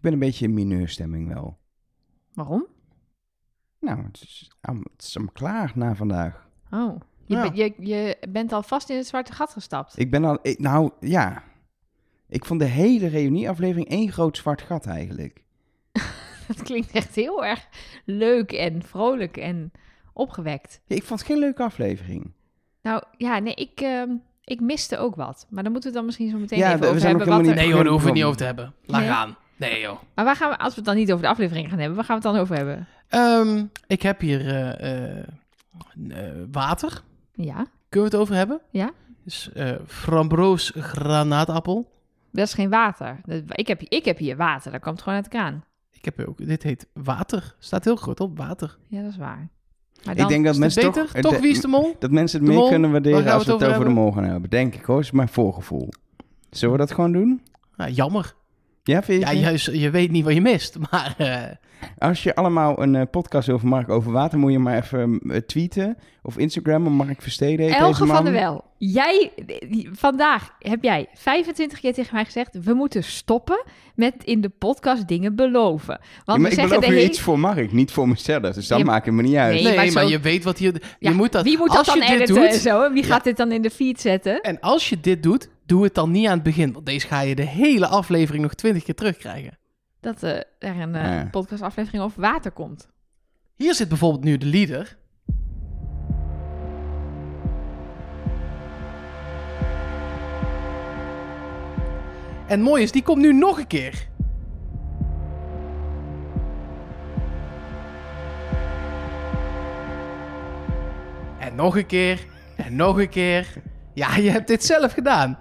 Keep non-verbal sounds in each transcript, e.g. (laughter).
Ik ben een beetje in mineurstemming wel. Waarom? Nou, het is, allemaal- het is allemaal klaar na vandaag. Oh. Je, Ja. je, je bent al vast in het zwarte gat gestapt. Ik ben al... ik- nou, ja. Ik vond de hele reunieaflevering één groot zwart gat eigenlijk. (laughs) Dat klinkt echt heel erg leuk en vrolijk en opgewekt. Ja, ik vond het geen leuke aflevering. Nou ja, nee, ik, ehm, ik miste ook wat. Maar dan moeten we het dan misschien zo meteen Ja, even we over zijn hebben. Wat er... Nee joh, daar hoeven we het niet over te hebben. Laat Nee? gaan. Nee joh. Maar waar gaan we, als we het dan niet over de aflevering gaan hebben, waar gaan we het dan over hebben? Ehm, ik heb hier eh, eh, eh, water. Ja, Kunnen we het over hebben? Ja. Dus eh framboos granaatappel. dat is geen water. Dat- Ik heb, ik heb hier water, dat komt gewoon uit de kraan. Ik heb ook, dit heet water. Staat heel groot op, water. Ja, dat is waar. Maar ik denk dat Is het mensen beter? toch... Toch, de- wie is de mol? Dat mensen het meer kunnen Waar waarderen we als we het het over over de mol gaan hebben. Denk ik hoor, is mijn voorgevoel. Zullen we dat gewoon doen? Ja, jammer. Ja, vind je? Ja, juist, je weet niet wat je mist. (laughs) Maar eh, Als je allemaal een eh, podcast over Mark over water, moet je maar even eh, tweeten. Of Instagram, Mark Versteden heet Elge deze man. van der Wel, jij, vandaag heb jij 25 keer tegen mij gezegd, we moeten stoppen met in de podcast dingen beloven. Ja, Want maar we ik zeggen beloof de hele... iets voor Mark, niet voor mezelf. Dus dat Ja, maakt me niet uit. Nee, nee, maar je weet wat hier... Je Ja, moet dat, Wie moet dat als dan je dit editen doet, en zo? En Wie Ja. gaat dit dan in de feed zetten? En als je dit doet, doe het dan niet aan het begin. Want deze ga je de hele aflevering nog twintig keer terugkrijgen. Dat eh, er een eh, Ja. podcastaflevering over water komt. Hier zit bijvoorbeeld nu de leader. En mooi is, die komt nu nog een keer. En nog een keer. En nog een keer. Ja, je hebt dit zelf gedaan.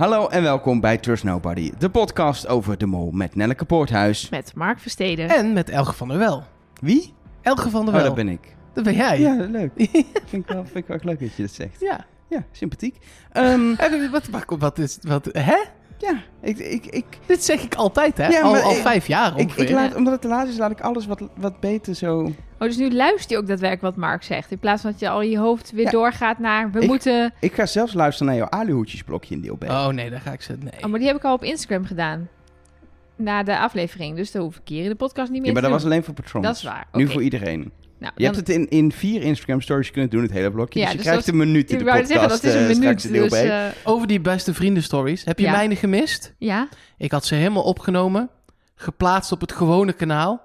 Hallo en welkom bij Trust Nobody, de podcast over de mol met Nelleke Poorthuis. Met Mark Versteden. En met Elge van der Wel. Wie? Elge van der Oh, Wel. dat ben ik. Dat ben jij. Ja, leuk. (laughs) vind, ik wel, vind ik wel leuk dat je dat zegt. ja. Ja, sympathiek. Ehm, (laughs) En wat, wat, wat is... Wat, hè? Ja, ik, ik, ik, Dit zeg ik altijd, hè? Ja, al, al ik- vijf jaar ik, ongeveer. ik laat, omdat het te laat is, laat ik alles wat, wat beter zo... Oh, dus nu luister je ook daadwerkelijk wat Mark zegt. In plaats van dat je al je hoofd weer Ja. doorgaat naar... We Ik- moeten... Ik ga zelfs luisteren naar jouw aluhoedjesblokje in deel B. Oh nee, daar ga ik ze... Nee. Oh, maar die heb ik al op Instagram gedaan. Na de aflevering. Dus daar hoef ik hier in de podcast niet meer ja, maar te dat was alleen voor patrons. Dat is waar. Nu Oké. voor iedereen. Nou, Je hebt het in, in vier Instagram stories kunnen doen, het hele blokje. Ja, dus je dus krijgt dat- een minuut in de podcast. zeggen, dat is een eh, minuut. Dus, eh, Over die beste vrienden stories. Heb je Ja. mijne gemist? ja, Ik had ze helemaal opgenomen. Geplaatst op het gewone kanaal.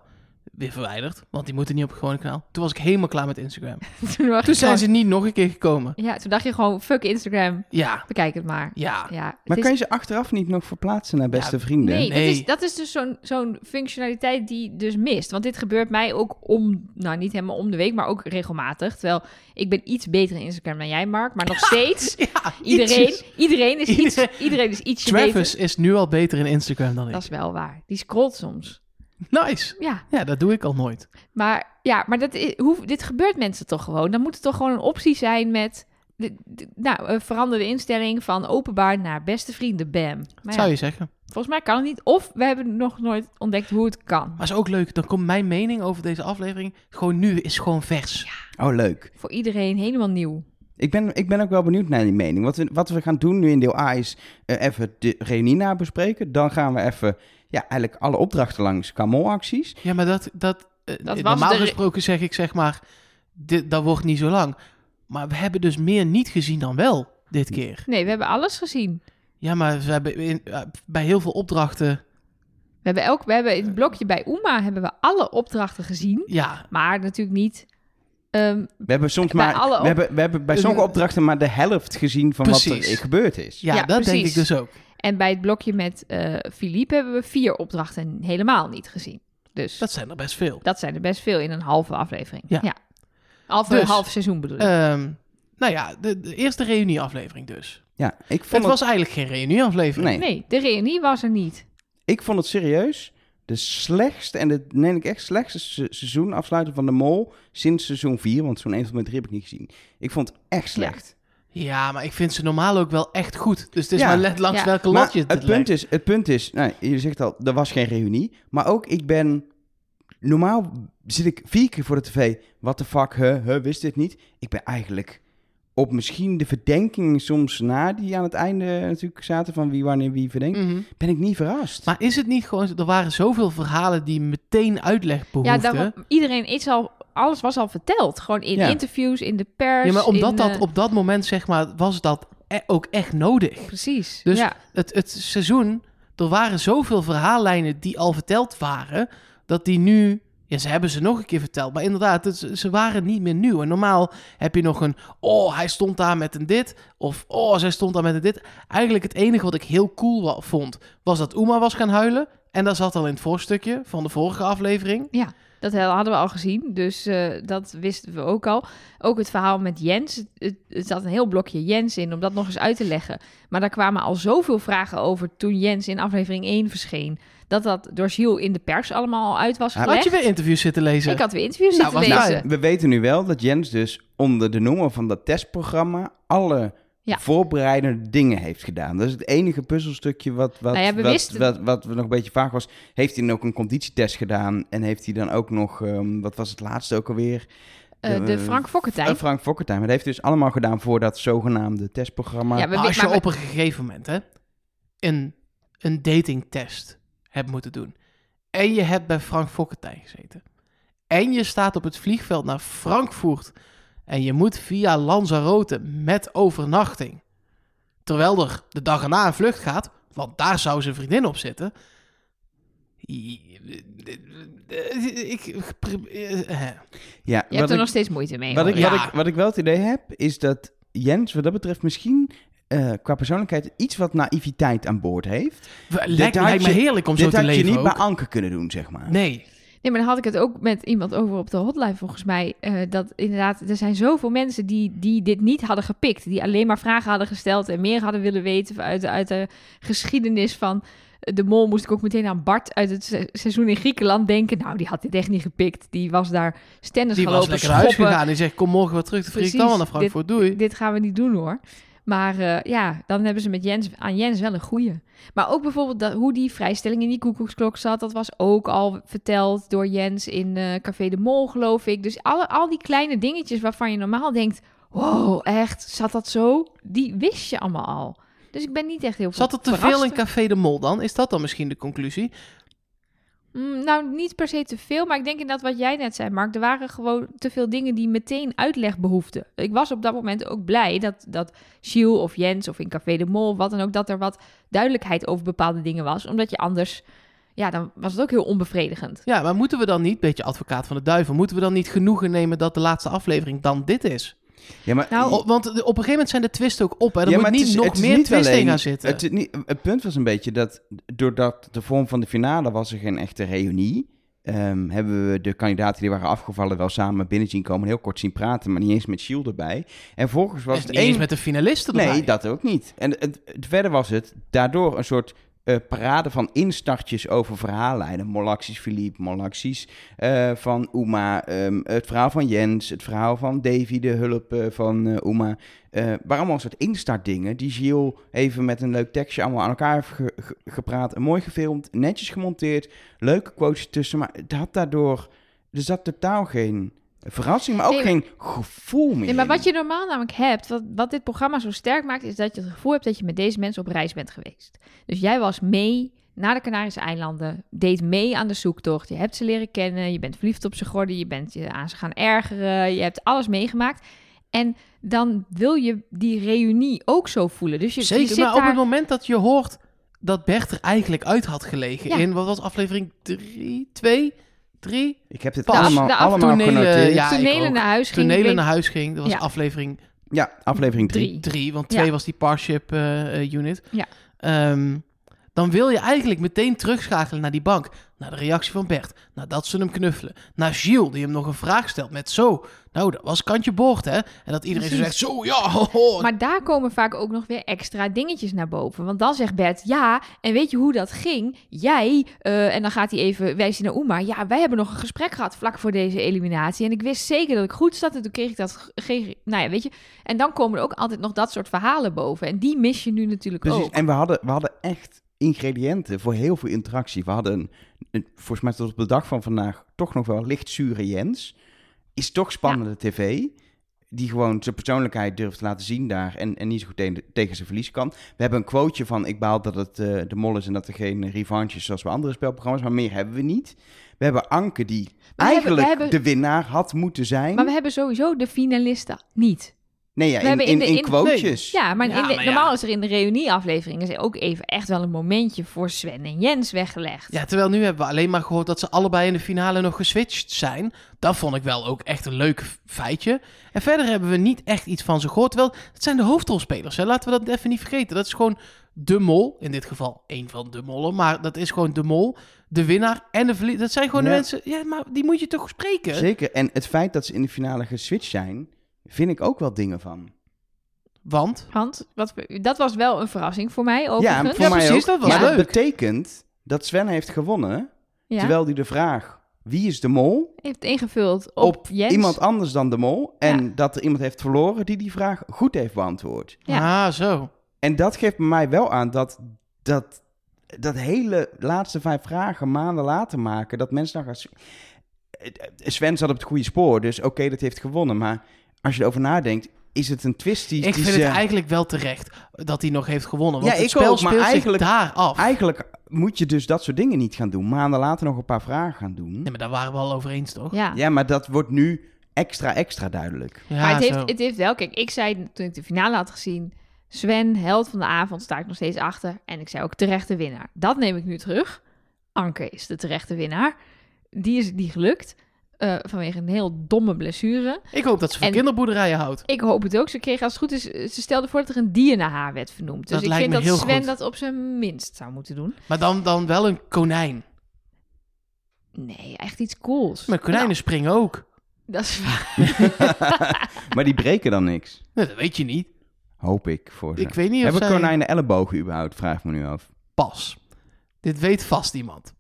Weer verwijderd, want die moeten niet op het gewone kanaal. Toen was ik helemaal klaar met Instagram. (laughs) toen, ik zijn ze niet nog een keer gekomen. Ja, toen dacht je gewoon, fuck Instagram. Ja, Bekijk het maar. ja. Ja, het Maar is- kan je ze achteraf niet nog verplaatsen naar beste Ja, vrienden? Nee, Nee. Dat, is, dat is dus zo'n zo'n functionaliteit die dus mist. Want dit gebeurt mij ook om, nou niet helemaal om de week, maar ook regelmatig. Terwijl ik ben iets beter in Instagram dan jij, Mark. Maar nog (laughs) steeds, (laughs) Ja, iedereen, ietsjes. iedereen, is iets, Iedereen- is ietsje beter. Travis is nu al beter in Instagram dan ik. Dat is wel waar. Die scrolt soms. Nice. Ja, Ja, dat doe ik al nooit. maar, ja, maar dat is, hoe, dit gebeurt mensen toch gewoon. Dan moet het toch gewoon een optie zijn met... de- de- nou, een veranderde instelling van openbaar naar beste vrienden, bam. Maar ja, Zou je zeggen. volgens mij kan het niet. Of we hebben nog nooit ontdekt hoe het kan. Maar is ook leuk. Dan komt mijn mening over deze aflevering gewoon nu is gewoon vers. Oh, leuk. Voor iedereen helemaal nieuw. Ik ben, ik ben ook wel benieuwd naar die mening. Wat we, wat we gaan doen nu in deel A is eh, even de reunie nabespreken. Dan gaan we even, ja, eigenlijk alle opdrachten langs Kamol-acties. Ja, maar dat... dat, eh, Dat was normaal de gesproken zeg ik zeg maar... Dit, dat wordt niet zo lang. Maar we hebben dus meer niet gezien dan wel dit keer. Nee, we hebben alles gezien. Ja, maar we hebben in, eh, bij heel veel opdrachten... We hebben, elk, we hebben in het blokje bij Uma hebben we alle opdrachten gezien. Ja, Maar natuurlijk niet... ehm, We hebben soms Bij maar, alle op- we hebben, we hebben bij sommige opdrachten maar de helft gezien van wat er gebeurd is. ja, Ja, dat denk ik dus ook. En bij het blokje met eh Philippe hebben we vier opdrachten helemaal niet gezien. Dus Dat zijn er best veel. dat zijn er best veel in een halve aflevering. Ja. Halve, Dus, half seizoen bedoel ik. Ehm, nou ja, de, de eerste reunieaflevering dus. Ja, ik vond Het het, was eigenlijk geen reunieaflevering. Nee. nee, de reunie was er niet. ik vond het serieus de slechtste, en het neem ik echt slechtste se- seizoenafsluiter van de Mol sinds seizoen 4, want zo'n 1 tot en met 3 heb ik niet gezien. Ik vond het echt slecht. Ja, maar ik vind ze normaal ook wel echt goed. Dus het is Ja. maar let langs Ja. welke lat je het, het punt, is, het punt is, nou, je zegt al, er was geen reunie. Maar ook, ik ben... Normaal zit ik vier keer voor de tv. What the fuck, huh, huh, wist dit niet? Ik ben eigenlijk op misschien de verdenkingen soms na die aan het einde natuurlijk zaten van wie wanneer wie verdenkt, Mhm. ben ik niet verrast. Maar is het niet gewoon... Er waren zoveel verhalen die meteen uitleg Ja, behoefden. daarom, iedereen is al, alles was al verteld. Gewoon in Ja. interviews, in de pers. Ja, maar omdat in, dat eh, op dat moment, zeg maar, was dat e- ook echt nodig. Precies. Dus ja. het, het seizoen, er waren zoveel verhaallijnen die al verteld waren, dat die nu, ja, ze hebben ze nog een keer verteld, maar inderdaad, ze waren niet meer nieuw. En normaal heb je nog een, oh, hij stond daar met een dit, of oh, zij stond daar met een dit. Eigenlijk het enige wat ik heel cool vond, was dat Uma was gaan huilen. En dat zat al in het voorstukje van de vorige aflevering. Dat hadden we al gezien, dus eh, dat wisten we ook al. Ook het verhaal met Jens. Het, het zat een heel blokje Jens in, om dat nog eens uit te leggen. Maar daar kwamen al zoveel vragen over toen Jens in aflevering 1 verscheen... dat dat door Gilles in de pers allemaal al uit was gelegd. Had je weer interviews zitten lezen? Ik had weer interviews Nou, zitten lezen. fijn. we weten nu wel dat Jens dus onder de noemer van dat testprogramma alle Ja. voorbereidende dingen heeft gedaan. Dat is het enige puzzelstukje wat, wat, Nou ja, we wat, wisten- wat, wat nog een beetje vaag was. Heeft hij dan ook een conditietest gedaan en heeft hij dan ook nog, ehm, wat was het laatste ook alweer? Eh, de Frank Fokkentijn. Eh, Frank Fokkentijn. Maar dat heeft hij dus allemaal gedaan voor dat zogenaamde testprogramma. Ja, we- Maar als je maar we- op een gegeven moment hè, een, een datingtest hebt moeten doen. En je hebt bij Frank Fokkentijn gezeten. En je staat op het vliegveld naar Frankfurt. En je moet via Lanzarote met overnachting. Terwijl er de dag erna een vlucht gaat. Want daar zou zijn vriendin op zitten. Ik, Ja, Je hebt er ik- nog steeds moeite mee. Wat hoor. ik, Ja. wat, ik, wat ik wel het idee heb, is dat Jens wat dat betreft misschien eh, qua persoonlijkheid iets wat naïviteit aan boord heeft. lijkt, me je- heerlijk om zo Dit te had je leven niet ook. bij Anke kunnen doen, zeg maar. Nee. Nee, maar dan had ik het ook met iemand over op de hotline volgens mij. eh, dat inderdaad, er zijn zoveel mensen die, die dit niet hadden gepikt. Die alleen maar vragen hadden gesteld en meer hadden willen weten uit, de- uit de geschiedenis van de mol. Moest ik ook meteen aan Bart uit het se- seizoen in Griekenland denken. Nou, die had dit echt niet gepikt. Die was daar stennis Die gaan was lekker naar huis gegaan. Die zegt, kom morgen weer terug. Dan vlieg ik dan Precies. wel naar Frankfurt. Doei. Dit gaan we niet doen hoor. Maar eh, ja, dan hebben ze met Jens, aan Jens wel een goeie. Maar ook bijvoorbeeld dat, hoe die vrijstelling in die koekoeksklok zat. Dat was ook al verteld door Jens in eh, Café de Mol, geloof ik. Dus alle, al die kleine dingetjes waarvan je normaal denkt... Wow, echt, zat dat zo? Die wist je allemaal al. Dus ik ben niet echt heel Zat er te veel in Café de Mol dan? Is dat dan misschien de conclusie? Mm, nou, niet per se te veel, maar ik denk inderdaad wat jij net zei, Mark. Er waren gewoon te veel dingen die meteen uitleg behoefden. Ik was op dat moment ook blij dat, dat Gilles of Jens of in Café de Mol, wat dan ook, dat er wat duidelijkheid over bepaalde dingen was. Omdat je anders, ja, dan was het ook heel onbevredigend. Ja, maar moeten we dan niet, beetje advocaat van de duivel, moeten we dan niet genoegen nemen dat de laatste aflevering dan dit is? Ja, maar, Nou, want op een gegeven moment zijn de twisten ook op. Hè? Er Ja, moet niet is- nog meer niet twist in alleen- gaan zitten. Het, is niet, het punt was een beetje dat doordat de vorm van de finale was er geen echte reunie. ehm, hebben we de kandidaten die waren afgevallen wel samen binnen zien komen. Heel kort zien praten, maar niet eens met Shield erbij. En volgens was het niet eens met de finalisten erbij. Nee, dat ook niet. En het, het- verder was het daardoor een soort eh, parade van instartjes over verhaallijnen. Molaxis Philippe, Molaxis eh, van Uma, ehm, het verhaal van Jens, het verhaal van Davy, de hulp eh, van Uma. Waren allemaal soort instartdingen die Gilles even met een leuk tekstje allemaal aan elkaar heeft ge- ge- gepraat. Mooi gefilmd, netjes gemonteerd, leuke quotes tussen. Maar het had daardoor, er zat totaal geen verrassing, maar ook Nee, geen gevoel meer Nee, maar wat je normaal namelijk hebt, wat, wat dit programma zo sterk maakt, is dat je het gevoel hebt dat je met deze mensen op reis bent geweest. Dus jij was mee naar de Canarische eilanden, deed mee aan de zoektocht. Je hebt ze leren kennen, je bent verliefd op ze geworden, je bent je aan ze gaan ergeren, je hebt alles meegemaakt. En dan wil je die reunie ook zo voelen. Dus je, je Zeker, zit maar op daar... het moment dat je hoort dat Bert er eigenlijk uit had gelegen Ja. in, wat was aflevering 3, 2, 3? Ik heb dit Pas. allemaal, De af- allemaal genoteerd. ja. Tonelen naar huis ging. Tonelen naar huis ging, dat was Ja. aflevering aflevering 3. Drie. 3, want Ja. 2 was die Parship eh, eh, unit. Ja. Ehm, dan wil je eigenlijk meteen terugschakelen naar die bank. Naar de reactie van Bert. Naar dat ze hem knuffelen. Naar Gilles, die hem nog een vraag stelt met zo. Nou, dat was kantje boord, hè? En dat iedereen zo Precies. zegt, zo, ja, (laughs) ho, ho. Maar daar komen vaak ook nog weer extra dingetjes naar boven. Want dan zegt Bert, ja, en weet je hoe dat ging? Jij, eh, en dan gaat hij even, wijst hij naar Uma. Ja, wij hebben nog een gesprek gehad vlak voor deze eliminatie. En ik wist zeker dat ik goed zat. En toen kreeg ik dat, kreeg, nou ja, weet je. En dan komen er ook altijd nog dat soort verhalen boven. En die mis je nu natuurlijk Precies. ook. En we hadden, we hadden echt ingrediënten voor heel veel interactie. We hadden, een, een- volgens mij tot op de dag van vandaag, toch nog wel licht zure Jens. Is toch spannende tv. die gewoon zijn persoonlijkheid durft te laten zien daar en, en niet zo goed tegen, tegen zijn verlies kan. We hebben een quoteje van ik baal dat het eh, de mol is en dat er geen revanche is zoals bij andere spelprogramma's, maar meer hebben we niet. We hebben Anke die we eigenlijk hebben- de winnaar had moeten zijn. Maar we hebben sowieso de finalisten niet. Nee, ja, we in, hebben in in, de- in in- quotejes. Ja, maar, Ja, in de- maar ja. normaal is er in de reunieafleveringen ook even echt wel een momentje voor Sven en Jens weggelegd. Ja, terwijl nu hebben we alleen maar gehoord dat ze allebei in de finale nog geswitcht zijn. Dat vond ik wel ook echt een leuk feitje. En verder hebben we niet echt iets van ze gehoord. Terwijl, het zijn de hoofdrolspelers. Hè? Laten we dat even niet vergeten. Dat is gewoon de mol. In dit geval één van de mollen. Maar dat is gewoon de mol, de winnaar en de verliezer. Dat zijn gewoon de mensen... Ja, maar die moet je toch spreken? Zeker. En het feit dat ze in de finale geswitcht zijn, vind ik ook wel dingen van. Want... Want wat, dat was wel een verrassing voor mij, overigens. voor Ja, mij precies, ook. dat was maar leuk. dat betekent dat Sven heeft gewonnen, Ja, terwijl hij de vraag wie is de mol heeft ingevuld op, op, Jens. iemand anders dan de mol en Ja. dat er iemand heeft verloren die die vraag goed heeft beantwoord. Ja. Ah, zo. En dat geeft mij wel aan dat dat, dat hele laatste vijf vragen maanden later maken, dat mensen dan gaan... s- Eh, Sven zat op het goede spoor, dus oké, dat heeft gewonnen. Maar als je erover nadenkt, is het een twist die... Ik die vind ze- het eigenlijk wel terecht dat hij nog heeft gewonnen. Want Ja, het ik spel ook, maar eigenlijk- zich daar af. Eigenlijk moet je dus dat soort dingen niet gaan doen. Maanden later nog een paar vragen gaan doen. Nee, maar daar waren we al over eens, toch? Ja. Ja, maar dat wordt nu extra, extra duidelijk. Ja, maar het heeft, het heeft wel... Kijk, ik zei toen ik de finale had gezien... Sven, held van de avond, sta ik nog steeds achter. En ik zei ook terechte winnaar. Dat neem ik nu terug. Anke is de terechte winnaar. Die is niet gelukt. Eh, vanwege een heel domme blessure. Ik hoop dat ze van En- kinderboerderijen houdt. Ik hoop het ook. Ze kreeg als het goed is... eh, Ze stelde voor dat er een dier naar haar werd vernoemd. Dus Dat ik lijkt vind me dat heel Sven goed. dat op zijn minst zou moeten doen. Maar dan, dan wel een konijn. Nee, echt iets cools. Maar konijnen Nou, springen ook. dat is (laughs) waar. (laughs) maar die breken dan niks. Nee, dat weet je niet. Hoop ik voor ze. Ik weet niet of Hebben zij... konijnen ellebogen überhaupt? Vraag me nu af. Pas. Dit weet vast iemand.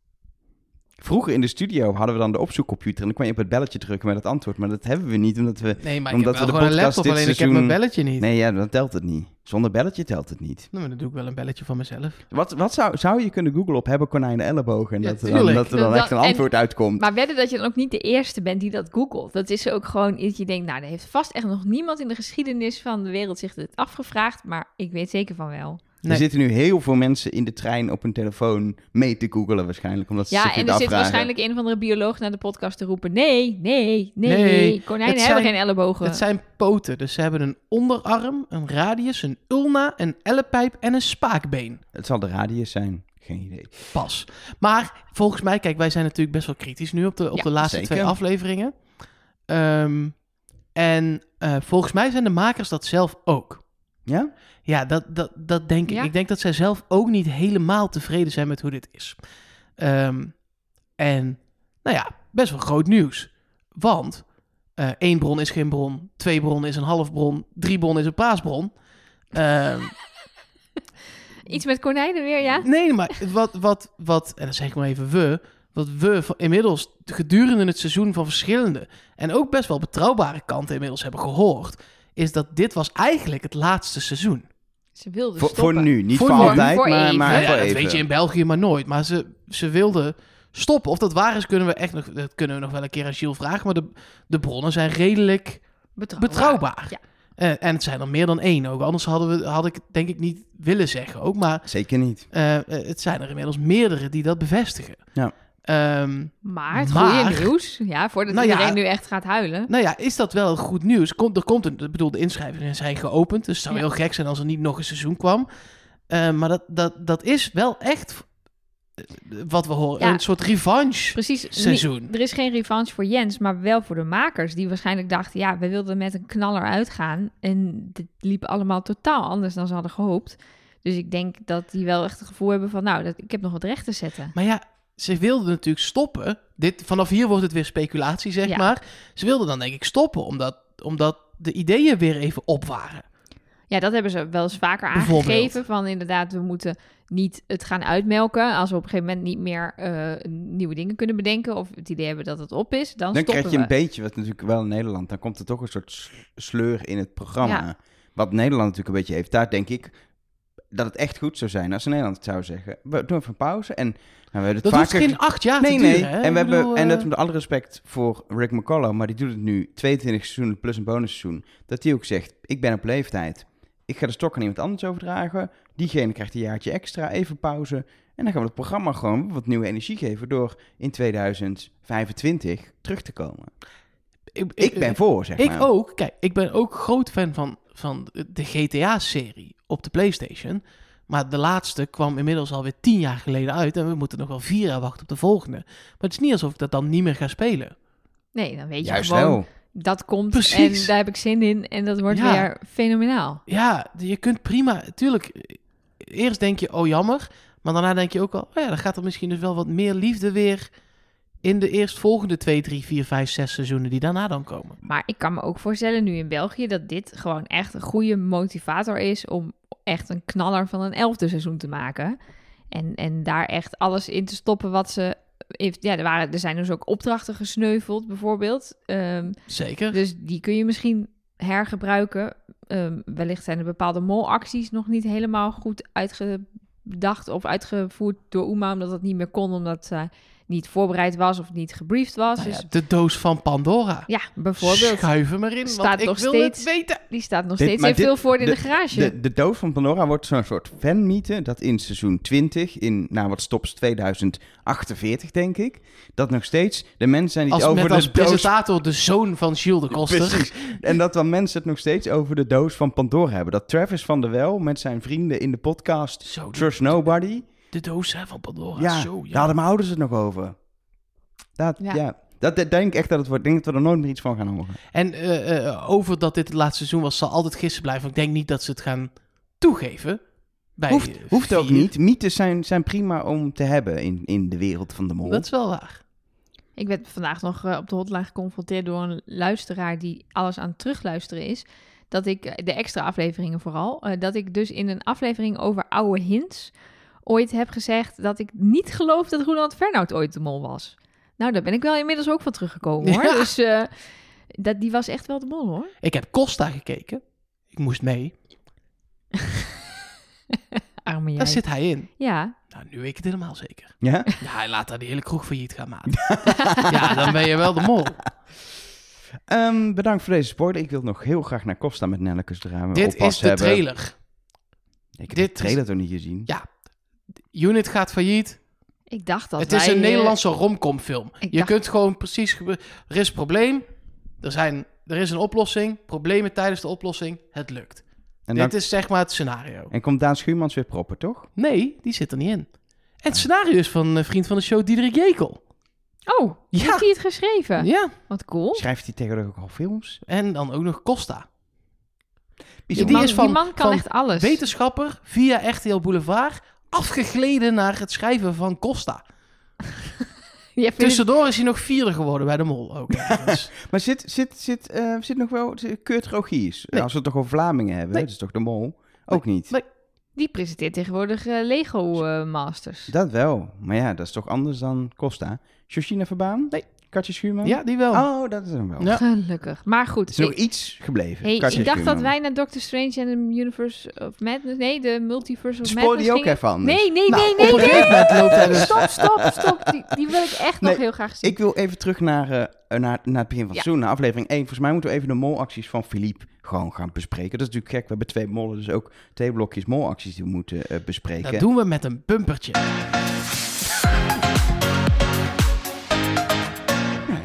Vroeger in de studio hadden we dan de opzoekcomputer en dan kwam je op het belletje drukken met het antwoord. Maar dat hebben we niet, omdat we... Nee, maar ik Omdat heb wel we de gewoon een podcast laptop, dit alleen ik heb mijn belletje niet. Nee, ja, dan telt het niet. Zonder belletje telt het niet. Nou, maar dan doe ik wel een belletje van mezelf. Wat, wat zou, zou je kunnen googlen op hebben konijnen ellebogen? En Ja, dat, er dan, dat er dan Dat- echt een en- antwoord uitkomt. Maar wedden dat je dan ook niet de eerste bent die dat googelt. Dat is ook gewoon iets je denkt, nou, er heeft vast echt nog niemand in de geschiedenis van de wereld zich dit afgevraagd. Maar ik weet zeker van wel. Er zitten nu heel veel mensen in de trein op hun telefoon mee te googelen waarschijnlijk. Omdat ze Ja, en er zit waarschijnlijk een of andere bioloog naar de podcast te roepen. Nee, nee, nee, Nee, konijnen hebben geen ellebogen. Het zijn poten, dus ze hebben een onderarm, een radius, een ulna, een ellepijp en een spaakbeen. Het zal de radius zijn. Geen idee. Pas. Maar volgens mij, kijk, wij zijn natuurlijk best wel kritisch nu op de, op Ja, de laatste zeker. twee afleveringen. Ehm, en eh, volgens mij zijn de makers dat zelf ook. Ja? Ja, dat, dat, dat denk ik. Ja. Ik denk dat zij zelf ook niet helemaal tevreden zijn met hoe dit is. Ehm, en, nou ja, best wel groot nieuws. Want eh, één bron is geen bron, twee bron is een half bron, drie bron is een paasbron. Ehm, (laughs) Iets met konijnen weer, ja? nee, maar wat, wat, wat, en dan zeg ik maar even we, wat we inmiddels gedurende het seizoen van verschillende en ook best wel betrouwbare kanten inmiddels hebben gehoord, is dat dit was eigenlijk het laatste seizoen. Ze wilden Voor, stoppen. voor nu. Niet Voor voor, nu. altijd, Voor maar, maar ja, voor dat weet je in België maar nooit. Maar ze, ze wilden stoppen. Of dat waar is, kunnen we echt nog, dat kunnen we nog wel een keer aan Gilles vragen. Maar de, de bronnen zijn redelijk Betrouwbaar. betrouwbaar. Ja. Eh, en het zijn er meer dan één ook. Anders hadden we, had ik het denk ik niet willen zeggen ook. Maar Zeker niet. eh, eh, het zijn er inmiddels meerdere die dat bevestigen. Ja. Ehm, Maar het Maar- goede nieuws, ja, voordat Nou ja. iedereen nu echt gaat huilen. nou ja, is dat wel goed nieuws? Komt, er komt een, ik bedoel, de inschrijvingen zijn geopend. Dus het zou Ja. heel gek zijn als er niet nog een seizoen kwam. Eh, maar dat, dat, dat is wel echt eh, wat we horen. Ja. Een soort revanche. Precies. Seizoen. er is geen revanche voor Jens, maar wel voor de makers. Die waarschijnlijk dachten, ja, we wilden met een knaller uitgaan. En dit liep allemaal totaal anders dan ze hadden gehoopt. Dus ik denk dat die wel echt het gevoel hebben van, nou, dat, ik heb nog wat recht te zetten. Maar ja, ze wilden natuurlijk stoppen. Dit, vanaf hier wordt het weer speculatie, zeg Ja. maar. Ze wilden dan denk ik stoppen, omdat, omdat de ideeën weer even op waren. Ja, dat hebben ze wel eens vaker aangegeven. Van inderdaad, we moeten niet het gaan uitmelken. Als we op een gegeven moment niet meer eh, nieuwe dingen kunnen bedenken... of het idee hebben dat het op is, dan, Dan stoppen krijg je een we. beetje, wat natuurlijk wel in Nederland, dan komt er toch een soort sleur in het programma. Ja. Wat Nederland natuurlijk een beetje heeft. Daar denk ik, dat het echt goed zou zijn als Nederland het zou zeggen. We doen even een pauze en nou, we Dat hoeft vaker... geen acht jaar Nee, te nee. duren, hè? En, we Ik hebben, en dat eh, met alle respect voor Rick McCullough, maar die doet het nu 22 seizoenen plus een bonusseizoen. Dat hij ook zegt, ik ben op leeftijd. Ik ga de stok aan iemand anders overdragen. Diegene krijgt een jaartje extra, even pauze. En dan gaan we het programma gewoon wat nieuwe energie geven door in 2025 terug te komen. Ik ben voor, zeg Ik maar. ook. Kijk, ik ben ook groot fan van, van de GTA-serie op de PlayStation. Maar de laatste kwam inmiddels alweer tien jaar geleden uit. En we moeten nog wel vier jaar wachten op de volgende. Maar het is niet alsof ik dat dan niet meer ga spelen. Nee, dan weet je Juist gewoon, wel. dat komt Precies. en daar heb ik zin in. En dat wordt Ja. weer fenomenaal. Ja, je kunt prima. Tuurlijk, eerst denk je, oh jammer. Maar daarna denk je ook al, oh ja, dan gaat er misschien dus wel wat meer liefde weer in de eerstvolgende twee, drie, vier, vijf, zes seizoenen die daarna dan komen. Maar ik kan me ook voorstellen nu in België dat dit gewoon echt een goede motivator is om echt een knaller van een elfde seizoen te maken. En, en daar echt alles in te stoppen wat ze. Heeft, ja, er, waren, er zijn dus ook opdrachten gesneuveld, bijvoorbeeld. Ehm, Zeker. dus die kun je misschien hergebruiken. Ehm, wellicht zijn er bepaalde molacties nog niet helemaal goed uitgedacht of uitgevoerd door Uma, omdat dat niet meer kon, omdat ze niet voorbereid was of niet gebriefd was. Nou ja, dus de doos van Pandora. ja, bijvoorbeeld. Schuif hem erin, Staat want ik nog wil steeds- het weten. Die staat nog Dit- steeds maar in dit- veel voor in de, de- garage. De, de doos van Pandora wordt zo'n soort fanmythe dat in seizoen 20, in nou wat stops 2048 denk ik, dat nog steeds de mensen zijn die Als, het over met de als doos... presentator de zoon van Gilles de Koster. Precies. (laughs) En dat dan mensen het nog steeds over de doos van Pandora hebben. Dat Travis van der Wel met zijn vrienden in de podcast Zo, de, Trust Nobody, de doos hè, van Pandora. ja, Zo, daar ja. hadden mijn ouders het nog over. Dat, Ja. ja. Dat, dat denk ik echt dat het wordt. Ik denk dat we er nooit meer iets van gaan horen. En eh, eh, over dat dit het laatste seizoen was, zal altijd gisteren blijven. Ik denk niet dat ze het gaan toegeven. Bij Hoeft, eh, hoeft ook vier. niet. Mythes zijn, zijn prima om te hebben in, in de wereld van de mol. Dat is wel waar. Ik werd vandaag nog eh, op de hotline geconfronteerd door een luisteraar die alles aan het terugluisteren is. Dat ik, eh, de extra afleveringen vooral, eh, dat ik dus in een aflevering over oude hints ooit heb gezegd dat ik niet geloof dat Roland Fernhout ooit de mol was. Nou, daar ben ik wel inmiddels ook van teruggekomen hoor. Ja. Dus eh, dat, die was echt wel de mol hoor. Ik heb Costa gekeken. Ik moest mee. (laughs) Arme jij. Daar zit hij in. Ja, Nou, nu weet ik het helemaal zeker. Ja? Ja, hij laat daar die hele kroeg failliet gaan maken. (laughs) ja, dan ben je wel de mol. Ehm, bedankt voor deze spoiler. Ik wil nog heel graag naar Costa met Nelleke zodra we Dit is de hebben. trailer. Ik heb Dit de trailer toch niet gezien? Ja, Unit gaat failliet. ik dacht dat het is wij, een eh, Nederlandse romcomfilm. Je dacht- kunt gewoon precies... Er is een probleem. Er, zijn, er is een oplossing. Problemen tijdens de oplossing. Het lukt. En, dan, Dit is zeg maar het scenario. en komt Daan Schuurmans weer proppen, toch? Nee, die zit er niet in. En het scenario is van een vriend van de show, Diederik Jekel. Oh, Ja. heeft hij het geschreven? Ja, Wat cool. Schrijft hij tegenwoordig ook al films? en dan ook nog Costa. Die man, is van- die man kan van echt alles. Wetenschapper via RTL Boulevard. Afgegleden naar het schrijven van Costa. (laughs) Tussendoor is hij nog vierde geworden bij de Mol ook. (laughs) Maar zit, zit, zit, eh, zit nog wel Kurt Rogiers? Nee. Als we het toch over Vlamingen hebben, Nee. dat is toch de mol? Ook niet. Nee. Die presenteert tegenwoordig eh, Lego eh, Masters. Dat wel. Maar ja, dat is toch anders dan Costa. Georgina Verbaan? Nee. Katje Schuurman? ja, die wel. Oh, dat is hem wel. Ja. Gelukkig. Maar goed. Is ik, iets gebleven. hey, ik dacht dat wij naar Doctor Strange en de Universe of Madness... Nee, de Multiverse of Spoil Madness die ook even anders. Nee, nee, Nou, nee, op nee, een nee. gegeven moment loopt hij dus... Stop, stop, stop. Die, die wil ik echt nog Nee, heel graag zien. Ik wil even terug naar, eh, naar, naar het begin van het Ja. seizoen, naar aflevering 1. Volgens mij moeten we even de molacties van Philippe gewoon gaan bespreken. Dat is natuurlijk gek. We hebben twee mollen, dus ook twee blokjes molacties die we moeten eh, bespreken. Dat doen we met een bumpertje.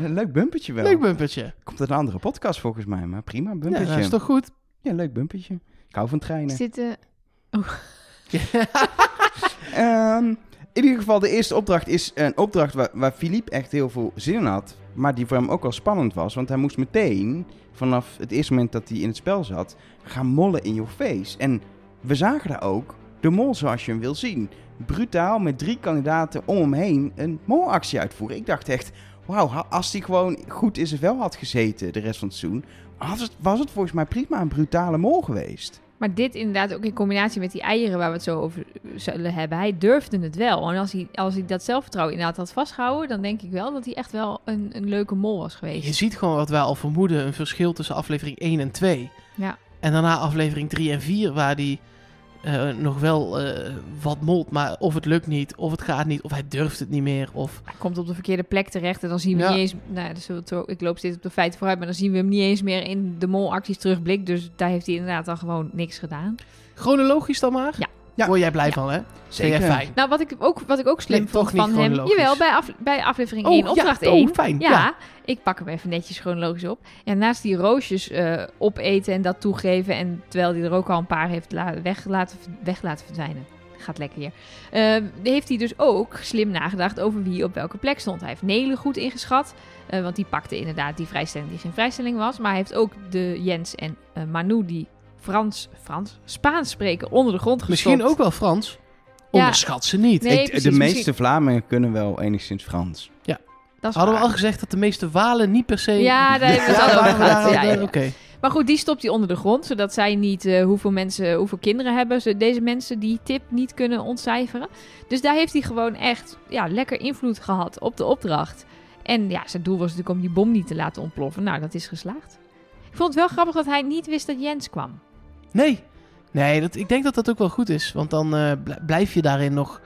Ja, een leuk bumpertje wel. Leuk bumpertje. Komt uit een andere podcast volgens mij, maar prima, Ja, bumpertje. dat is toch goed? Ja, leuk bumpertje. Ik hou van treinen. Dit... eh, (laughs) Ehm, in ieder geval, de eerste opdracht is een opdracht waar, waar Philippe echt heel veel zin in had. Maar die voor hem ook wel spannend was. Want hij moest meteen, vanaf het eerste moment dat hij in het spel zat, gaan mollen in your face. En we zagen daar ook de mol zoals je hem wil zien. Brutaal met drie kandidaten om hem heen een molactie uitvoeren. Ik dacht echt, wauw, als hij gewoon goed in zijn vel had gezeten de rest van het seizoen, was het, was het volgens mij prima een brutale mol geweest. Maar dit inderdaad ook in combinatie met die eieren waar we het zo over zullen hebben. Hij durfde het wel. En als hij, als hij dat zelfvertrouwen inderdaad had vastgehouden... dan denk ik wel dat hij echt wel een, een leuke mol was geweest. Je ziet gewoon wat wij al vermoeden, een verschil tussen aflevering 1 en 2. Ja. En daarna aflevering 3 en 4, waar die eh, nog wel eh, wat molt, maar of het lukt niet, of het gaat niet, of hij durft het niet meer. Of... Hij komt op de verkeerde plek terecht en dan zien we Ja. niet eens... Nou, dus ik loop steeds op de feiten vooruit, maar dan zien we hem niet eens meer in de molacties terugblik. Dus daar heeft hij inderdaad dan gewoon niks gedaan. Chronologisch dan maar? Ja. Ja. Word jij blij Ja. van, hè? Zeker. Vind jij fijn? Nou, wat ik ook, wat ik ook slim Nee, vond toch niet van hem... Jawel, bij, af, bij aflevering Oh, 1, ja, opdracht oh, 1. fijn, Ja, ja. ik pak hem even netjes chronologisch op. En naast die roosjes eh, opeten en dat toegeven... en terwijl hij er ook al een paar heeft la- weg, laten, weg laten verdwijnen... Gaat lekker hier. Ehm, heeft hij dus ook slim nagedacht over wie op welke plek stond. Hij heeft Nelen goed ingeschat. eh, want die pakte inderdaad die vrijstelling die geen vrijstelling was. Maar hij heeft ook de Jens en eh, Manu die Frans, Frans, Spaans spreken onder de grond gestopt. Misschien ook wel Frans. Ja. Onderschat ze niet. Nee, Ik- precies, de misschien- meeste Vlamingen kunnen wel enigszins Frans. Dat is Hadden we waar. al gezegd dat de meeste Walen niet per se... Ja, daar hebben we het al waren daar ja. Oké. Maar goed, die stopt hij onder de grond, zodat zij niet eh, hoeveel mensen, hoeveel kinderen hebben. Ze, deze mensen die tip niet kunnen ontcijferen. Dus daar heeft hij gewoon echt ja, lekker invloed gehad op de opdracht. En ja, zijn doel was natuurlijk om die bom niet te laten ontploffen. Nou, dat is geslaagd. Ik vond het wel grappig dat hij niet wist dat Jens kwam. Nee. Nee, dat, ik denk dat dat ook wel goed is. Want dan eh, bl- blijf je daarin nog,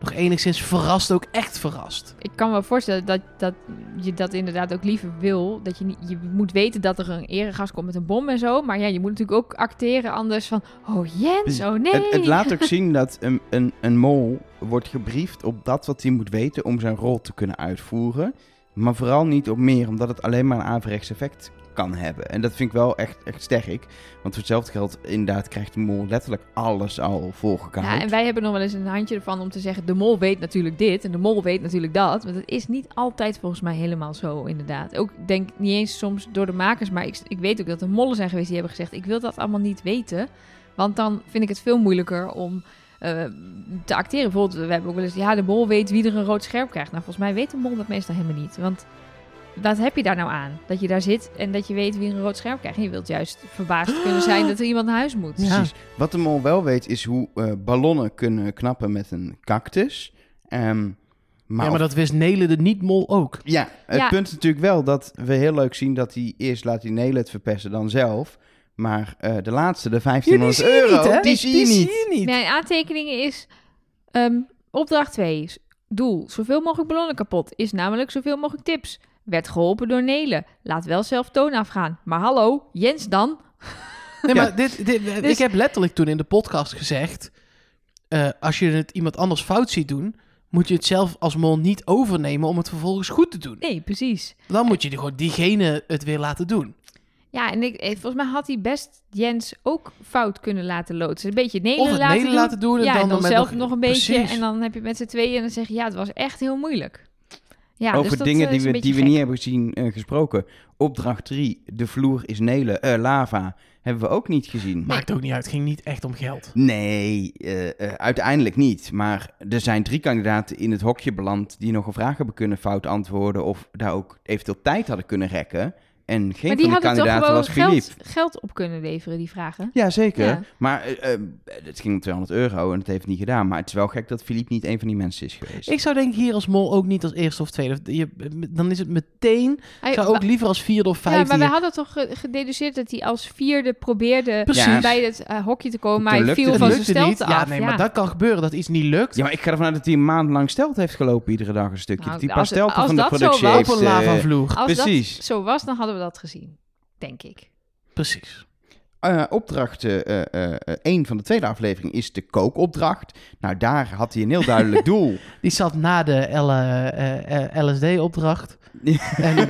nog enigszins verrast, ook echt verrast. Ik kan me voorstellen dat, dat je dat inderdaad ook liever wil. Dat je, niet, je moet weten dat er een eregast komt met een bom en zo. Maar ja, je moet natuurlijk ook acteren anders van... Oh, Jens, oh nee. Het, het laat ook (laughs) zien dat een, een, een mol wordt gebriefd op dat wat hij moet weten om zijn rol te kunnen uitvoeren. Maar vooral niet op meer, omdat het alleen maar een averechts effect kan hebben. En dat vind ik wel echt, echt sterk. Want voor hetzelfde geld, inderdaad, krijgt de mol letterlijk alles al volgekauwd. Ja, en wij hebben nog wel eens een handje ervan om te zeggen... de mol weet natuurlijk dit en de mol weet natuurlijk dat. Want het is niet altijd volgens mij helemaal zo, inderdaad. Ook denk niet eens soms door de makers... maar ik, ik weet ook dat er mollen zijn geweest die hebben gezegd... ik wil dat allemaal niet weten. Want dan vind ik het veel moeilijker om eh, te acteren. Bijvoorbeeld, we hebben ook wel eens... ja, de mol weet wie er een rood scherp krijgt. Nou, volgens mij weet de mol dat meestal helemaal niet. Want wat heb je daar nou aan? Dat je daar zit en dat je weet wie een rood scherp krijgt. En je wilt juist verbaasd kunnen zijn dat er iemand naar huis moet. Ja. Precies. Wat de mol wel weet, is hoe eh, ballonnen kunnen knappen met een cactus. Ehm, maar ja, maar of- dat wist Nelen de niet-mol ook. Ja, het Ja. punt is natuurlijk wel dat we heel leuk zien dat hij eerst laat die Nelen het verpesten dan zelf. Maar eh, de laatste, de 1500 euro, die zie je niet. niet. Mijn aantekeningen is... ehm, opdracht 2. Doel. Zoveel mogelijk ballonnen kapot. Is namelijk zoveel mogelijk tips. Werd geholpen door Nelen. Laat wel zelf toon afgaan. Maar hallo, Jens dan? Nee, Ja. maar dit, dit, Dus- ik heb letterlijk toen in de podcast gezegd... eh, als je het iemand anders fout ziet doen... moet je het zelf als mol niet overnemen om het vervolgens goed te doen. Nee, precies. Dan moet je gewoon diegene het weer laten doen. Ja, en ik, eh, volgens mij had hij best Jens ook fout kunnen laten loodsen. Een beetje Nelen Of het laten laten doen en ja, dan en dan zelf nog- nog, een beetje. Precies. En dan heb je met z'n tweeën en dan zeg je... Ja, het was echt heel moeilijk. Ja, Over dus dingen eh, die we, die we niet hebben gezien eh, gesproken. Opdracht 3, de vloer is Nelen, eh, lava, hebben we ook niet gezien. Maakt ook niet uit. Het ging niet echt om geld. Nee, eh, eh, uiteindelijk niet. Maar er zijn drie kandidaten in het hokje beland die nog een vraag hebben kunnen fout antwoorden of daar ook eventueel tijd hadden kunnen rekken. En geen Maar die van toch kandidaten was Philippe. geld, geld op kunnen leveren, die vragen? Ja, zeker. Ja. Maar eh, eh, het ging om 200 euro en het heeft niet gedaan. Maar het is wel gek dat Philippe niet een van die mensen is geweest. Ik zou denk ik hier als mol ook niet als eerste of tweede. Je, dan is het meteen... Hij- Ik zou ook liever als vierde of ja, vijfde... maar we hadden toch ge- gededuceerd dat hij als vierde probeerde Precies. bij het eh, hokje te komen, maar hij viel het van zijn lukte stelte niet. af. Ja, nee, maar dat kan gebeuren dat iets niet lukt. Ja, maar ik ga ervan uit dat hij een maand lang stelt heeft gelopen iedere dag een stukje. Nou, dat hij als- pas stelten als van de dat zo productie was- heeft. Als Precies. dat zo was, dan hadden we dat gezien, denk ik. Precies. Eh, opdracht 1 van de tweede aflevering is de kookopdracht. Nou, daar had hij een heel duidelijk (laughs) doel. Die zat na de L- eh, eh, LSD-opdracht. (laughs) en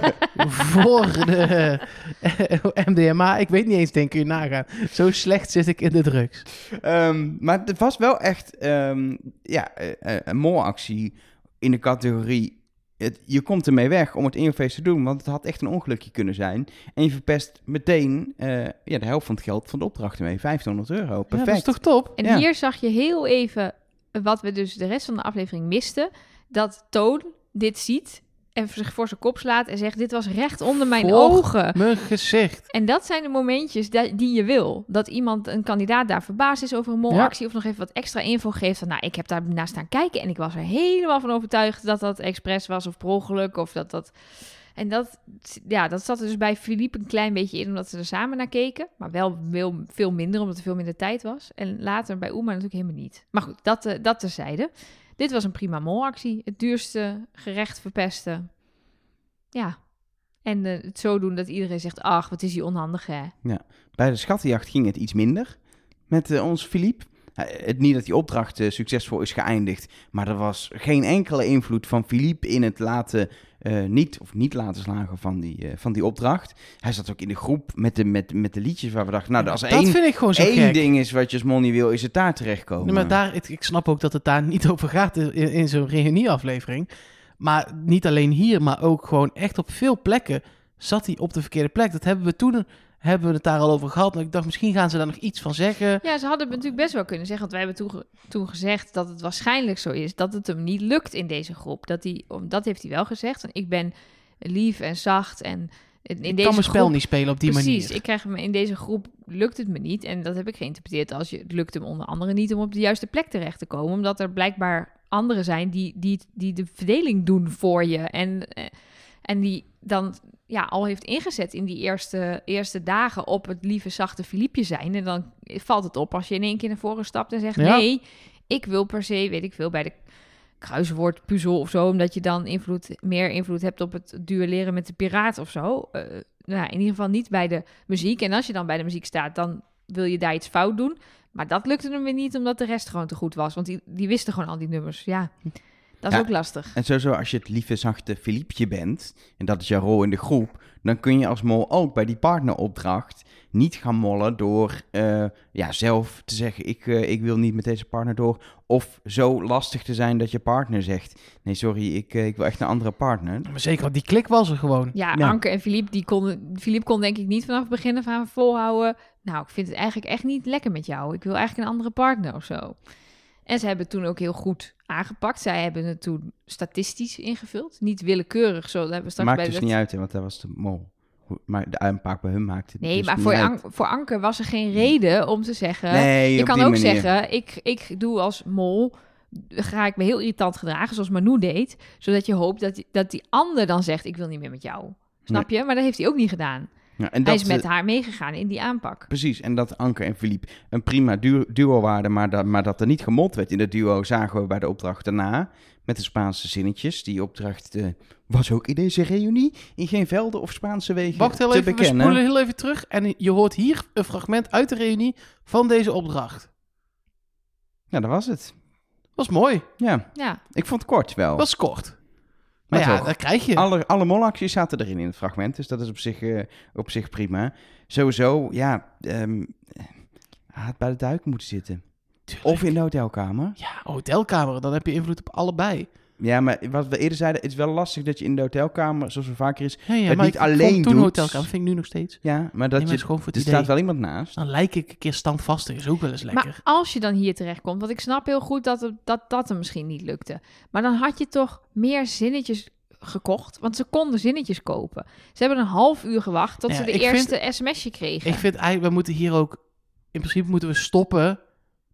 voor de eh, MDMA. Ik weet niet eens, denk je nagaan. Zo slecht zit ik in de drugs. Ehm, maar het was wel echt ehm, ja, eh, eh, een molactie in de categorie... Het, je komt ermee weg om het in je feest te doen, want het had echt een ongelukje kunnen zijn. En je verpest meteen eh, ja, de helft van het geld van de opdracht mee. 1500 euro, Ja, perfect. dat is toch top? En Ja. hier zag je heel even wat we dus de rest van de aflevering misten. Dat Toon dit ziet en zich voor zijn kop slaat en zegt... dit was recht onder mijn ogen. Mijn gezicht. En dat zijn de momentjes die je wil. Dat iemand, een kandidaat, daar verbaasd is over een molactie... of nog even wat extra info geeft. Van, nou, ik heb daar naar staan kijken... en ik was er helemaal van overtuigd dat dat expres was of per ongeluk... of dat dat En dat, ja, dat zat er dus bij Philippe een klein beetje in, omdat ze er samen naar keken. Maar wel veel, veel minder, omdat er veel minder tijd was. En later bij Uma natuurlijk helemaal niet. Maar goed, dat, eh, dat terzijde. Dit was een prima molactie. Het duurste gerecht verpesten. Ja. En eh, het zo doen dat iedereen zegt, ach, wat is die onhandig, hè? Bij de schattenjacht ging het iets minder met eh, ons Philippe. Het niet dat die opdracht eh, succesvol is geëindigd, maar er was geen enkele invloed van Philippe in het laten, eh, niet of niet laten slagen van die, eh, van die opdracht. Hij zat ook in de groep met de, met, met de liedjes waar we dachten, nou, als dat één, vind ik gewoon zo één gek. ding is wat je niet wil, is het daar terechtkomen. Nee, maar daar, ik, ik snap ook dat het daar niet over gaat in, in zo'n reunieaflevering. Maar niet alleen hier, maar ook gewoon echt op veel plekken zat hij op de verkeerde plek. Dat hebben we toen hebben we het daar al over gehad. En ik dacht, misschien gaan ze daar nog iets van zeggen. Ja, ze hadden het natuurlijk best wel kunnen zeggen. Want wij hebben toen, toen gezegd dat het waarschijnlijk zo is dat het hem niet lukt in deze groep. Dat, hij, om- dat heeft hij wel gezegd. En ik ben lief en zacht en in, in ik deze kan mijn spel groep, niet spelen op die Precies, manier. ik krijg hem in deze groep lukt het me niet. En dat heb ik geïnterpreteerd als je, het lukt hem onder andere niet om op de juiste plek terecht te komen. Omdat er blijkbaar anderen zijn die, die, die de verdeling doen voor je. En, eh, en die dan ja, al heeft ingezet in die eerste, eerste dagen op het lieve, zachte Filipje zijn. En dan valt het op als je in één keer naar voren stapt en zegt... Ja. nee, ik wil per se, weet ik veel, bij de kruiswoordpuzzel of zo... omdat je dan invloed, meer invloed hebt op het duelleren met de piraat of zo. Eh, nou, in ieder geval niet bij de muziek. En als je dan bij de muziek staat, dan wil je daar iets fout doen. Maar dat lukte hem weer niet, omdat de rest gewoon te goed was. Want die, die wisten gewoon al die nummers. Ja, dat is Ja. ook lastig. En sowieso, als je het lieve, zachte Philippje bent, en dat is jouw rol in de groep, dan kun je als mol ook bij die partneropdracht niet gaan mollen door eh, ja, zelf te zeggen, ik, eh, ik wil niet met deze partner door. Of zo lastig te zijn dat je partner zegt, nee sorry, ik, eh, ik wil echt een andere partner. Maar zeker, want die klik was er gewoon. Ja, Ja. Anke en Philippe, die konden, Philippe kon denk ik niet vanaf het begin af aan volhouden. Nou, ik vind het eigenlijk echt niet lekker met jou. Ik wil eigenlijk een andere partner of zo. En ze hebben toen ook heel goed aangepakt. Zij hebben het toen statistisch ingevuld. Niet willekeurig, zo dat hebben we straks Maakt bij dus niet uit, hè, want dat was de mol. Maar de aanpak bij hun maakte het Nee, dus maar voor. An- voor Anke was er geen reden om te zeggen... Nee, je kan ook manier. zeggen, ik, ik doe als mol... ga ik me heel irritant gedragen, zoals Manu deed... zodat je hoopt dat die, dat die ander dan zegt... ik wil niet meer met jou. Snap je? Maar dat heeft hij ook niet gedaan. Ja, en Hij dat, is met eh, haar meegegaan in die aanpak. Precies, en dat Anke en Philippe een prima du- duo waren, maar dat, maar dat er niet gemold werd in dat duo, zagen we bij de opdracht daarna. Met de Spaanse zinnetjes. Die opdracht eh, was ook in deze reunie in geen velden of Spaanse wegen Wacht heel te even, we bekennen. spoelen heel even terug. En je hoort hier een fragment uit de reunie van deze opdracht. Ja, dat was het. Was mooi. Ja, Ja, ik vond het kort wel. Was kort. Maar Maar ja, toch. dat krijg je. Alle, alle molacties zaten erin in het fragment, dus dat is op zich, eh, op zich prima. Sowieso, ja, hij had bij de duik moeten zitten. Of in de hotelkamer. Ja, hotelkamer, dan heb je invloed op allebei. Ja, maar wat we eerder zeiden, het is wel lastig dat je in de hotelkamer, zoals we vaker is, Ja, ja, Het maar niet ik, ik alleen vond toen doet. hotelkamer, vind ik nu nog steeds. Ja, maar Nee, dat maar je, gewoon voor er idee. staat wel iemand naast. Dan lijk ik een keer standvastig, is ook wel eens lekker. maar als je dan hier terechtkomt... want ik snap heel goed dat het, dat, dat hem misschien niet lukte... maar dan had je toch meer zinnetjes gekocht... want ze konden zinnetjes kopen. Ze hebben een half uur gewacht tot Ja, ze de vind- eerste sms'je kregen. Ik vind eigenlijk, we moeten hier ook... In principe moeten we stoppen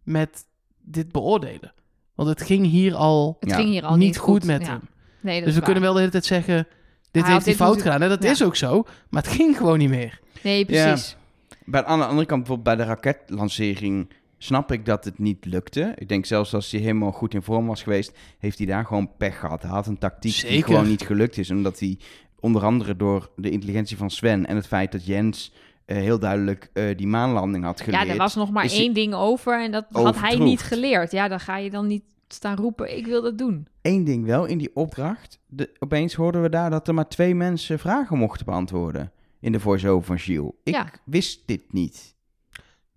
met dit beoordelen. Want het ging hier al het Ja, ging hier al niet niet goed, met Ja. hem. Nee, dat Dus we kunnen wel de hele tijd zeggen... Dit Hij heeft hij fout moeten- gedaan. En dat Ja. is ook zo. Maar het ging gewoon niet meer. Nee, precies. Bij de andere kant, bijvoorbeeld bij de raketlancering, snap ik dat het niet lukte. Ik denk zelfs als hij helemaal goed in vorm was geweest, heeft hij daar gewoon pech gehad. Hij had een tactiek die gewoon niet gelukt is. Omdat hij onder andere door de intelligentie van Sven en het feit dat Jens eh, heel duidelijk eh, die maanlanding had geleerd. Ja, er was nog maar is hij één ding over en dat had hij niet geleerd. Ja, dan ga je dan niet staan roepen, ik wil dat doen. Eén ding wel, in die opdracht, de, opeens hoorden we daar dat er maar twee mensen vragen mochten beantwoorden. In de voice-over van Gilles. Ik Ja. wist dit niet.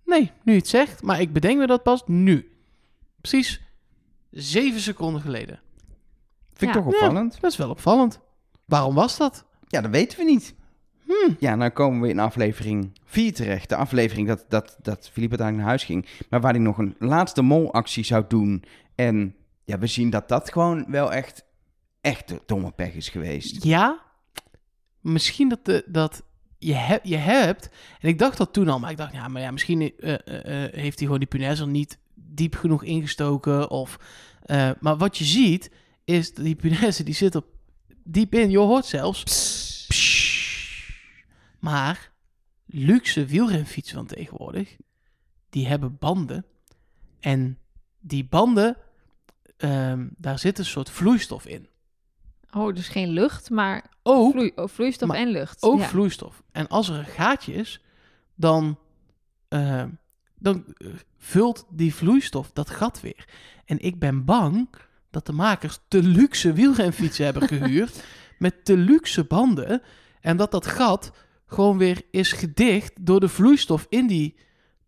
Nee, nu het zegt. Maar ik bedenk me dat pas nu. Precies zeven seconden geleden. Vind ik Ja. toch opvallend. Dat is wel opvallend. Waarom was dat? Ja, dat weten we niet. Hmm. Ja, dan komen we in aflevering 4 terecht. De aflevering dat, dat, dat Philippe uiteindelijk naar huis ging. Maar waar hij nog een laatste molactie zou doen. En ja, we zien dat dat gewoon wel echt, echt de domme pech is geweest. Ja, misschien dat, de, dat je, hebt je hebt... En ik dacht dat toen al, maar ik dacht, ja, maar ja, misschien eh, eh, eh, heeft hij gewoon die punaise niet diep genoeg ingestoken. Of, maar wat je ziet, is dat die punaise die zit op diep in. Je hoort zelfs... Maar luxe wielrenfietsen van tegenwoordig, die hebben banden. En die banden, ehm, daar zit een soort vloeistof in. Oh, dus geen lucht, maar Ook, oh, vloeistof maar en lucht. ook ja. vloeistof. En als er een gaatje is, dan, ehm, dan eh, vult die vloeistof dat gat weer. En ik ben bang dat de makers te luxe wielrenfietsen hebben gehuurd (laughs) met te luxe banden. En dat dat gat gewoon weer is gedicht door de vloeistof in die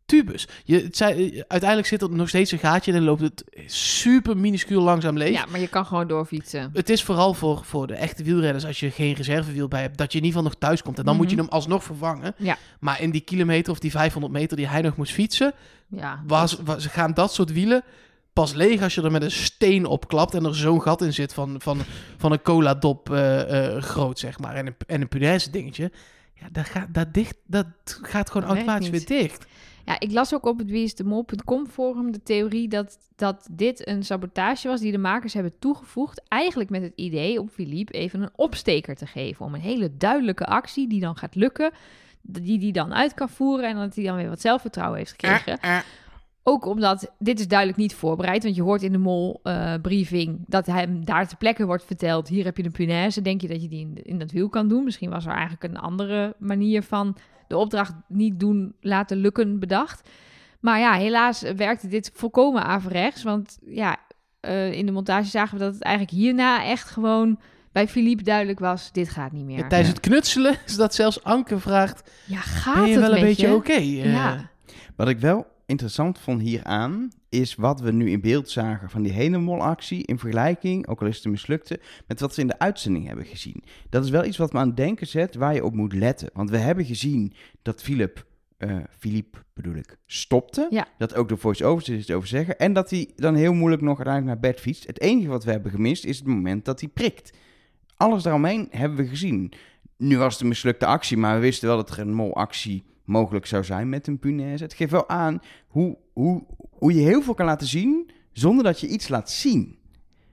tubus. Je, het zei, uiteindelijk zit er nog steeds een gaatje en dan loopt het super minuscuul langzaam leeg. Ja, maar je kan gewoon doorfietsen. Het is vooral voor, voor de echte wielrenners, als je geen reservewiel bij hebt, dat je in ieder geval nog thuis komt. En dan moet je Mhm. hem alsnog vervangen. Ja. Maar in die kilometer of die 500 meter die hij nog moest fietsen, Ja. was, was, gaan dat soort wielen pas leeg als je er met een steen op klapt en er zo'n gat in zit van, van, van een cola-dop eh, eh, groot, zeg maar. En een, en een punaise dingetje. Ja, dat gaat, dat dicht, dat gaat gewoon Dat automatisch weer dicht. Ja, ik las ook op het wieisdemol.com forum de theorie dat, dat dit een sabotage was die de makers hebben toegevoegd. Eigenlijk met het idee om Philippe even een opsteker te geven. Om een hele duidelijke actie die dan gaat lukken. Die die dan uit kan voeren en dat hij dan weer wat zelfvertrouwen heeft gekregen. Eh, eh. Ook omdat dit is duidelijk niet voorbereid. Want je hoort in de mol-briefing dat hem daar ter plekke wordt verteld... hier heb je een punaise, denk je dat je die in, in dat wiel kan doen? Misschien was er eigenlijk een andere manier van de opdracht niet doen laten lukken bedacht. Maar ja, helaas werkte dit volkomen averechts. Want ja, eh, in de montage zagen we dat het eigenlijk hierna echt gewoon... bij Philippe duidelijk was, dit gaat niet meer. Ja, tijdens het knutselen is dat zelfs Anke vraagt, Ja, gaat ben je het wel een met beetje je? oké? Eh, Ja. Wat ik wel interessant vond hieraan, is wat we nu in beeld zagen van die hele molactie in vergelijking, ook al is het een mislukte, met wat we in de uitzending hebben gezien. Dat is wel iets wat me aan het denken zet waar je op moet letten. Want we hebben gezien dat Philip, eh Philippe bedoel ik, stopte. Ja. Dat ook de voice-overs er iets over zeggen. En dat hij dan heel moeilijk nog uiteindelijk naar bed fietst. Het enige wat we hebben gemist is het moment dat hij prikt. Alles daaromheen hebben we gezien. Nu was het een mislukte actie, maar we wisten wel dat er een molactie mogelijk zou zijn met een punaise. Het geeft wel aan hoe, hoe, hoe je heel veel kan laten zien zonder dat je iets laat zien.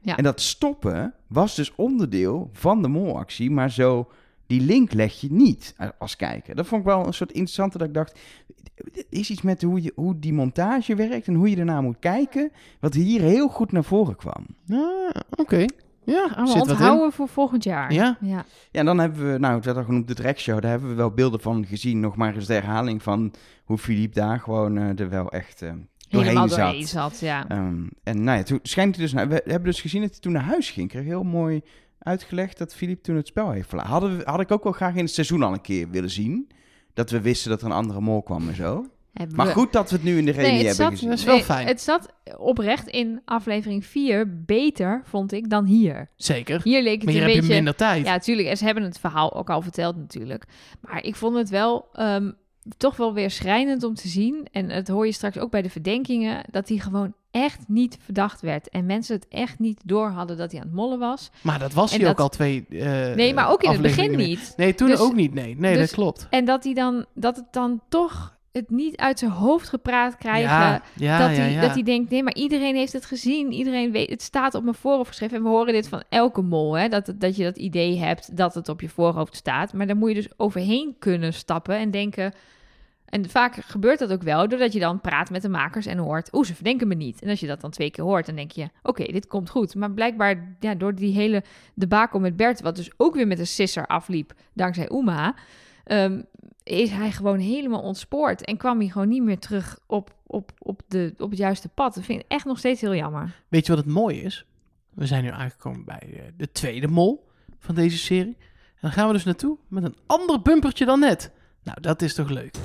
Ja. En dat stoppen was dus onderdeel van de molactie, maar zo die link leg je niet als kijker. Dat vond ik wel een soort interessante dat ik dacht, er is iets met hoe, je, hoe die montage werkt en hoe je ernaar moet kijken, wat hier heel goed naar voren kwam. Ah, oké. Ja, Allemaal zit wat in. onthouden voor volgend jaar. Ja. ja. Ja, en dan hebben we, nou, het werd al genoemd, de trekshow. Daar hebben we wel beelden van gezien. Nog maar eens de herhaling van hoe Philippe daar gewoon eh, er wel echt eh, doorheen Helemaal zat. doorheen zat, ja. Ehm, en nou ja, toen schijnt hij dus, nou, we hebben dus gezien dat hij toen naar huis ging. Ik kreeg heel mooi uitgelegd dat Philippe toen het spel heeft verlaten. Hadden we, had ik ook wel graag in het seizoen al een keer willen zien. Dat we wisten dat er een andere mol kwam en zo. Hebben Maar we- goed dat we het nu in de reunie Nee, hebben zat, gezien. Dat is wel fijn. Het zat oprecht in aflevering 4 beter, vond ik, dan hier. Zeker. Hier leek het Maar hier een heb je beetje... minder tijd. Ja, tuurlijk. En ze hebben het verhaal ook al verteld natuurlijk. Maar ik vond het wel ehm, toch wel weer schrijnend om te zien. En het hoor je straks ook bij de verdenkingen. Dat hij gewoon echt niet verdacht werd. En mensen het echt niet door hadden dat hij aan het mollen was. Maar dat was En hij ook al twee eh, Nee, maar ook in het begin niet. Nee, toen Dus- ook niet. Nee, nee dus- dat klopt. En dat hij dan dat het dan toch het niet uit zijn hoofd gepraat krijgen. Ja, ja, dat, hij, ja. dat hij denkt, nee, maar iedereen heeft het gezien. Iedereen weet, het staat op mijn voorhoofd geschreven. En we horen dit van elke mol, hè, dat, dat je dat idee hebt dat het op je voorhoofd staat. Maar daar moet je dus overheen kunnen stappen en denken... En vaak gebeurt dat ook wel, doordat je dan praat met de makers en hoort... oeh, ze verdenken me niet. En als je dat dan twee keer hoort, dan denk je... oké, dit komt goed. Maar blijkbaar, ja, door die hele debakel met Bert... wat dus ook weer met een sisser afliep, dankzij Uma... ehm, is hij gewoon helemaal ontspoord. En kwam hij gewoon niet meer terug op, op, op, de, op het juiste pad. Dat vind ik echt nog steeds heel jammer. Weet je wat het mooie is? We zijn nu aangekomen bij eh, de tweede mol van deze serie. En dan gaan we dus naartoe met een ander bumpertje dan net. Nou, dat is toch leuk?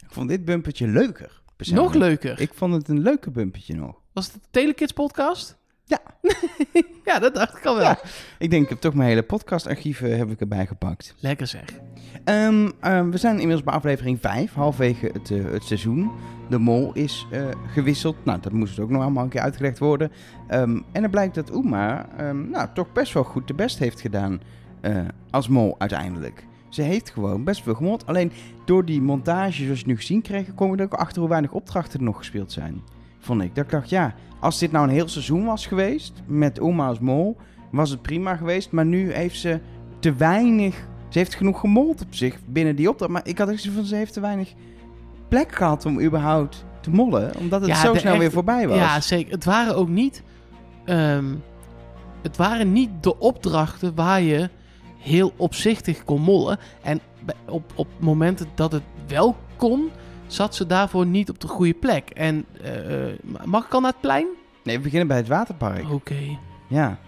Ik vond dit bumpertje leuker. persoonlijk. Nog leuker. Ik vond het een leuke bumpertje nog. Was het de Telekids podcast? Ja. (laughs) ja, dat dacht ik al wel. Ja. Ik denk, ik heb toch mijn hele podcastarchieven heb ik erbij gepakt. Lekker zeg. Ehm, ehm, we zijn inmiddels bij aflevering 5, halfwege het, eh, het seizoen. De mol is eh, gewisseld. Nou, dat moest ook nog allemaal een keer uitgelegd worden. Ehm, en er blijkt dat Uma nou, toch best wel goed de best heeft gedaan eh, als mol uiteindelijk. Ze heeft gewoon best veel gemold. Alleen door die montage zoals je nu gezien kreeg, kom ik er ook achter hoe weinig opdrachten er nog gespeeld zijn. Vond ik. Dat ik dacht, ja, als dit nou een heel seizoen was geweest met Uma als mol, was het prima geweest. Maar nu heeft ze te weinig... Ze heeft genoeg gemold op zich binnen die opdracht. Maar ik had ook zoiets van, ze heeft te weinig plek gehad om überhaupt te mollen. Omdat het Ja, zo snel weer voorbij was. Ja, zeker. Het waren ook niet... ehm, het waren niet de opdrachten waar je heel opzichtig kon mollen. En op, op momenten dat het wel kon, zat ze daarvoor niet op de goede plek. En eh, eh, mag ik al naar het plein? Nee, we beginnen bij het waterpark. Oké. Ja.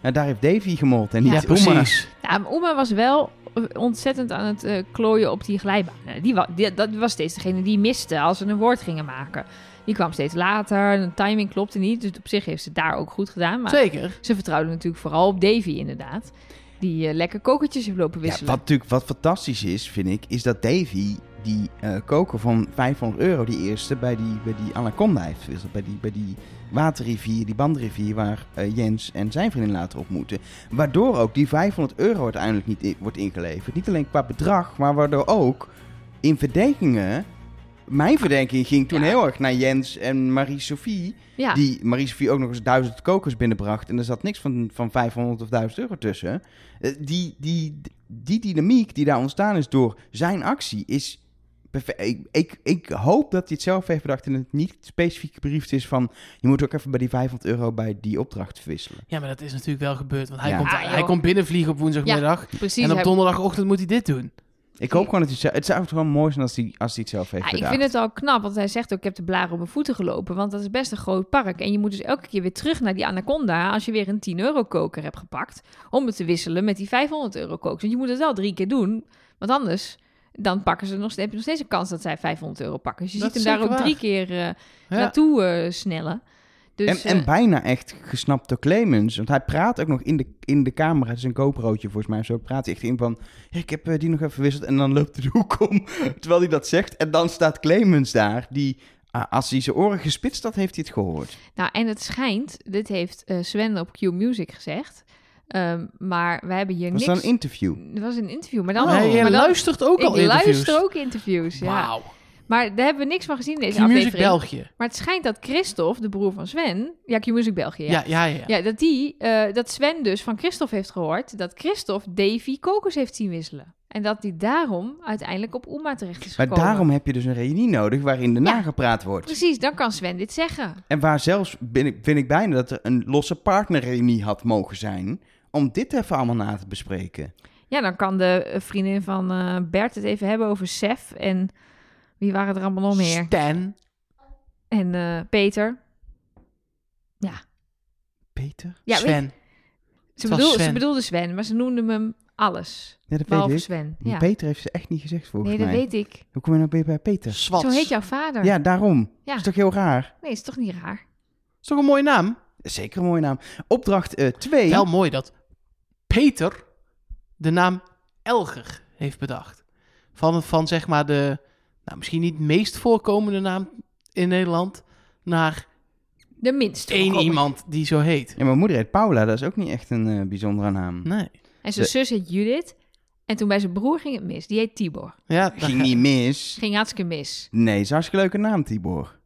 En daar heeft Davy gemold en niet Ja, Oma. precies. Ja, maar Oma was wel ontzettend aan het eh, klooien op die glijbanen. Die, wa die, dat was steeds degene die miste als ze een woord gingen maken. Die kwam steeds later, de timing klopte niet. Dus op zich heeft ze het daar ook goed gedaan. Maar Zeker. ze vertrouwde natuurlijk vooral op Davy inderdaad. Die eh, lekker kokertjes heeft lopen Ja, wisselen. wat natuurlijk wat fantastisch is, vind ik, is dat Davy die eh, koker van 500 euro, die eerste, bij die, bij die Anaconda heeft gewisseld. Bij die, bij die waterrivier, die bandrivier, waar eh, Jens en zijn vriendin later op moeten. Waardoor ook die 500 euro uiteindelijk niet wordt ingeleverd. Niet alleen qua bedrag, maar waardoor ook in verdenkingen... Mijn verdenking ging toen Ja. heel erg naar Jens en Marie-Sophie. ja. Die Marie-Sophie ook nog eens duizend kokers binnenbracht. En er zat niks van, van 500 of 1000 euro tussen. Eh, Die, die, die dynamiek die daar ontstaan is door zijn actie is. Ik, ik, ik hoop dat hij het zelf heeft bedacht en het niet specifiek gebriefd is van... je moet ook even bij die 500 euro bij die opdracht verwisselen. Ja, maar dat is natuurlijk wel gebeurd. Want hij, Ja. komt, Ah, hij komt binnenvliegen op woensdagmiddag. Precies. en op donderdagochtend moet hij dit doen. Ik hoop gewoon dat hij het zelf... Het zou gewoon mooi zijn als hij, als hij het zelf heeft Ja, ik bedacht. vind het al knap, want hij zegt ook, ik heb de blaren op mijn voeten gelopen. Want dat is best een groot park. En je moet dus elke keer weer terug naar die Anaconda als je weer een 10 euro koker hebt gepakt. Om het te wisselen met die 500 euro kokers. Want je moet het wel drie keer doen, want anders... Dan pakken ze nog, steeds- heb je nog steeds een kans dat zij 500 euro pakken. Dus je Dat ziet hem daar ook drie keer eh, Ja. naartoe eh, snellen. Dus, en, en eh, bijna echt gesnapt door Clemens. Want hij praat ook nog in de, in de camera. Het is een GoPro'tje volgens mij. Zo praat hij echt in van... Ja, ik heb die nog even verwisseld. En dan loopt hij de hoek om. (laughs) Terwijl hij dat zegt. En dan staat Clemens daar. Die, ah, als hij zijn oren gespitst had, heeft hij het gehoord. Nou, en het schijnt, dit heeft eh, Sven op Q Music gezegd. Ehm, maar wij hebben hier was niks... dan een interview. Het was een interview, maar dan... Nee, jij maar dan- luistert ook al ik interviews. luister ook interviews, ja. Wauw. Maar daar hebben we niks van gezien in deze Q-Music aflevering. België. Maar het schijnt dat Christophe, de broer van Sven... Ja, Q-Music België, ja. Ja, ja, ja. Ja, dat, die, eh, dat Sven dus van Christophe heeft gehoord... dat Christophe Davy kokers heeft zien wisselen. En dat hij daarom uiteindelijk op Uma terecht is Maar gekomen. daarom heb je dus een reunie nodig waarin er Ja. nagepraat wordt. Precies, dan kan Sven dit zeggen. En waar zelfs, ben ik, vind ik bijna dat er een losse partnerreunie had mogen zijn... om dit even allemaal na te bespreken. Ja, dan kan de eh, vriendin van eh, Bert het even hebben over Sef en... Wie waren er allemaal nog meer? Stan. En eh, Peter. Peter? Ja, Sven. ze, ze bedoelde Sven, maar ze noemde hem alles. Ja, dat weet Behalve ik. Sven. Ja. Peter heeft ze echt niet gezegd volgens Nee, dat mij. weet ik. Hoe kom je nou weer bij Peter? Swats. Zo heet jouw vader. Ja, daarom. Ja. is toch heel raar? Nee, is toch niet raar? Is toch een mooie naam? Zeker een mooie naam. Opdracht 2. Wel mooi dat Peter de naam Elger heeft bedacht. Van, van zeg maar de, nou, misschien niet meest voorkomende naam in Nederland, naar De minst één voorkomende. iemand die zo heet. Ja, mijn moeder heet Paula. Dat is ook niet echt een eh, bijzondere naam. Nee. En zijn De- zus heet Judith. En toen bij zijn broer ging het mis. Die heet Tibor. Ja, Ging niet mis. Ging hartstikke mis. Nee, is een hartstikke leuke naam, Tibor.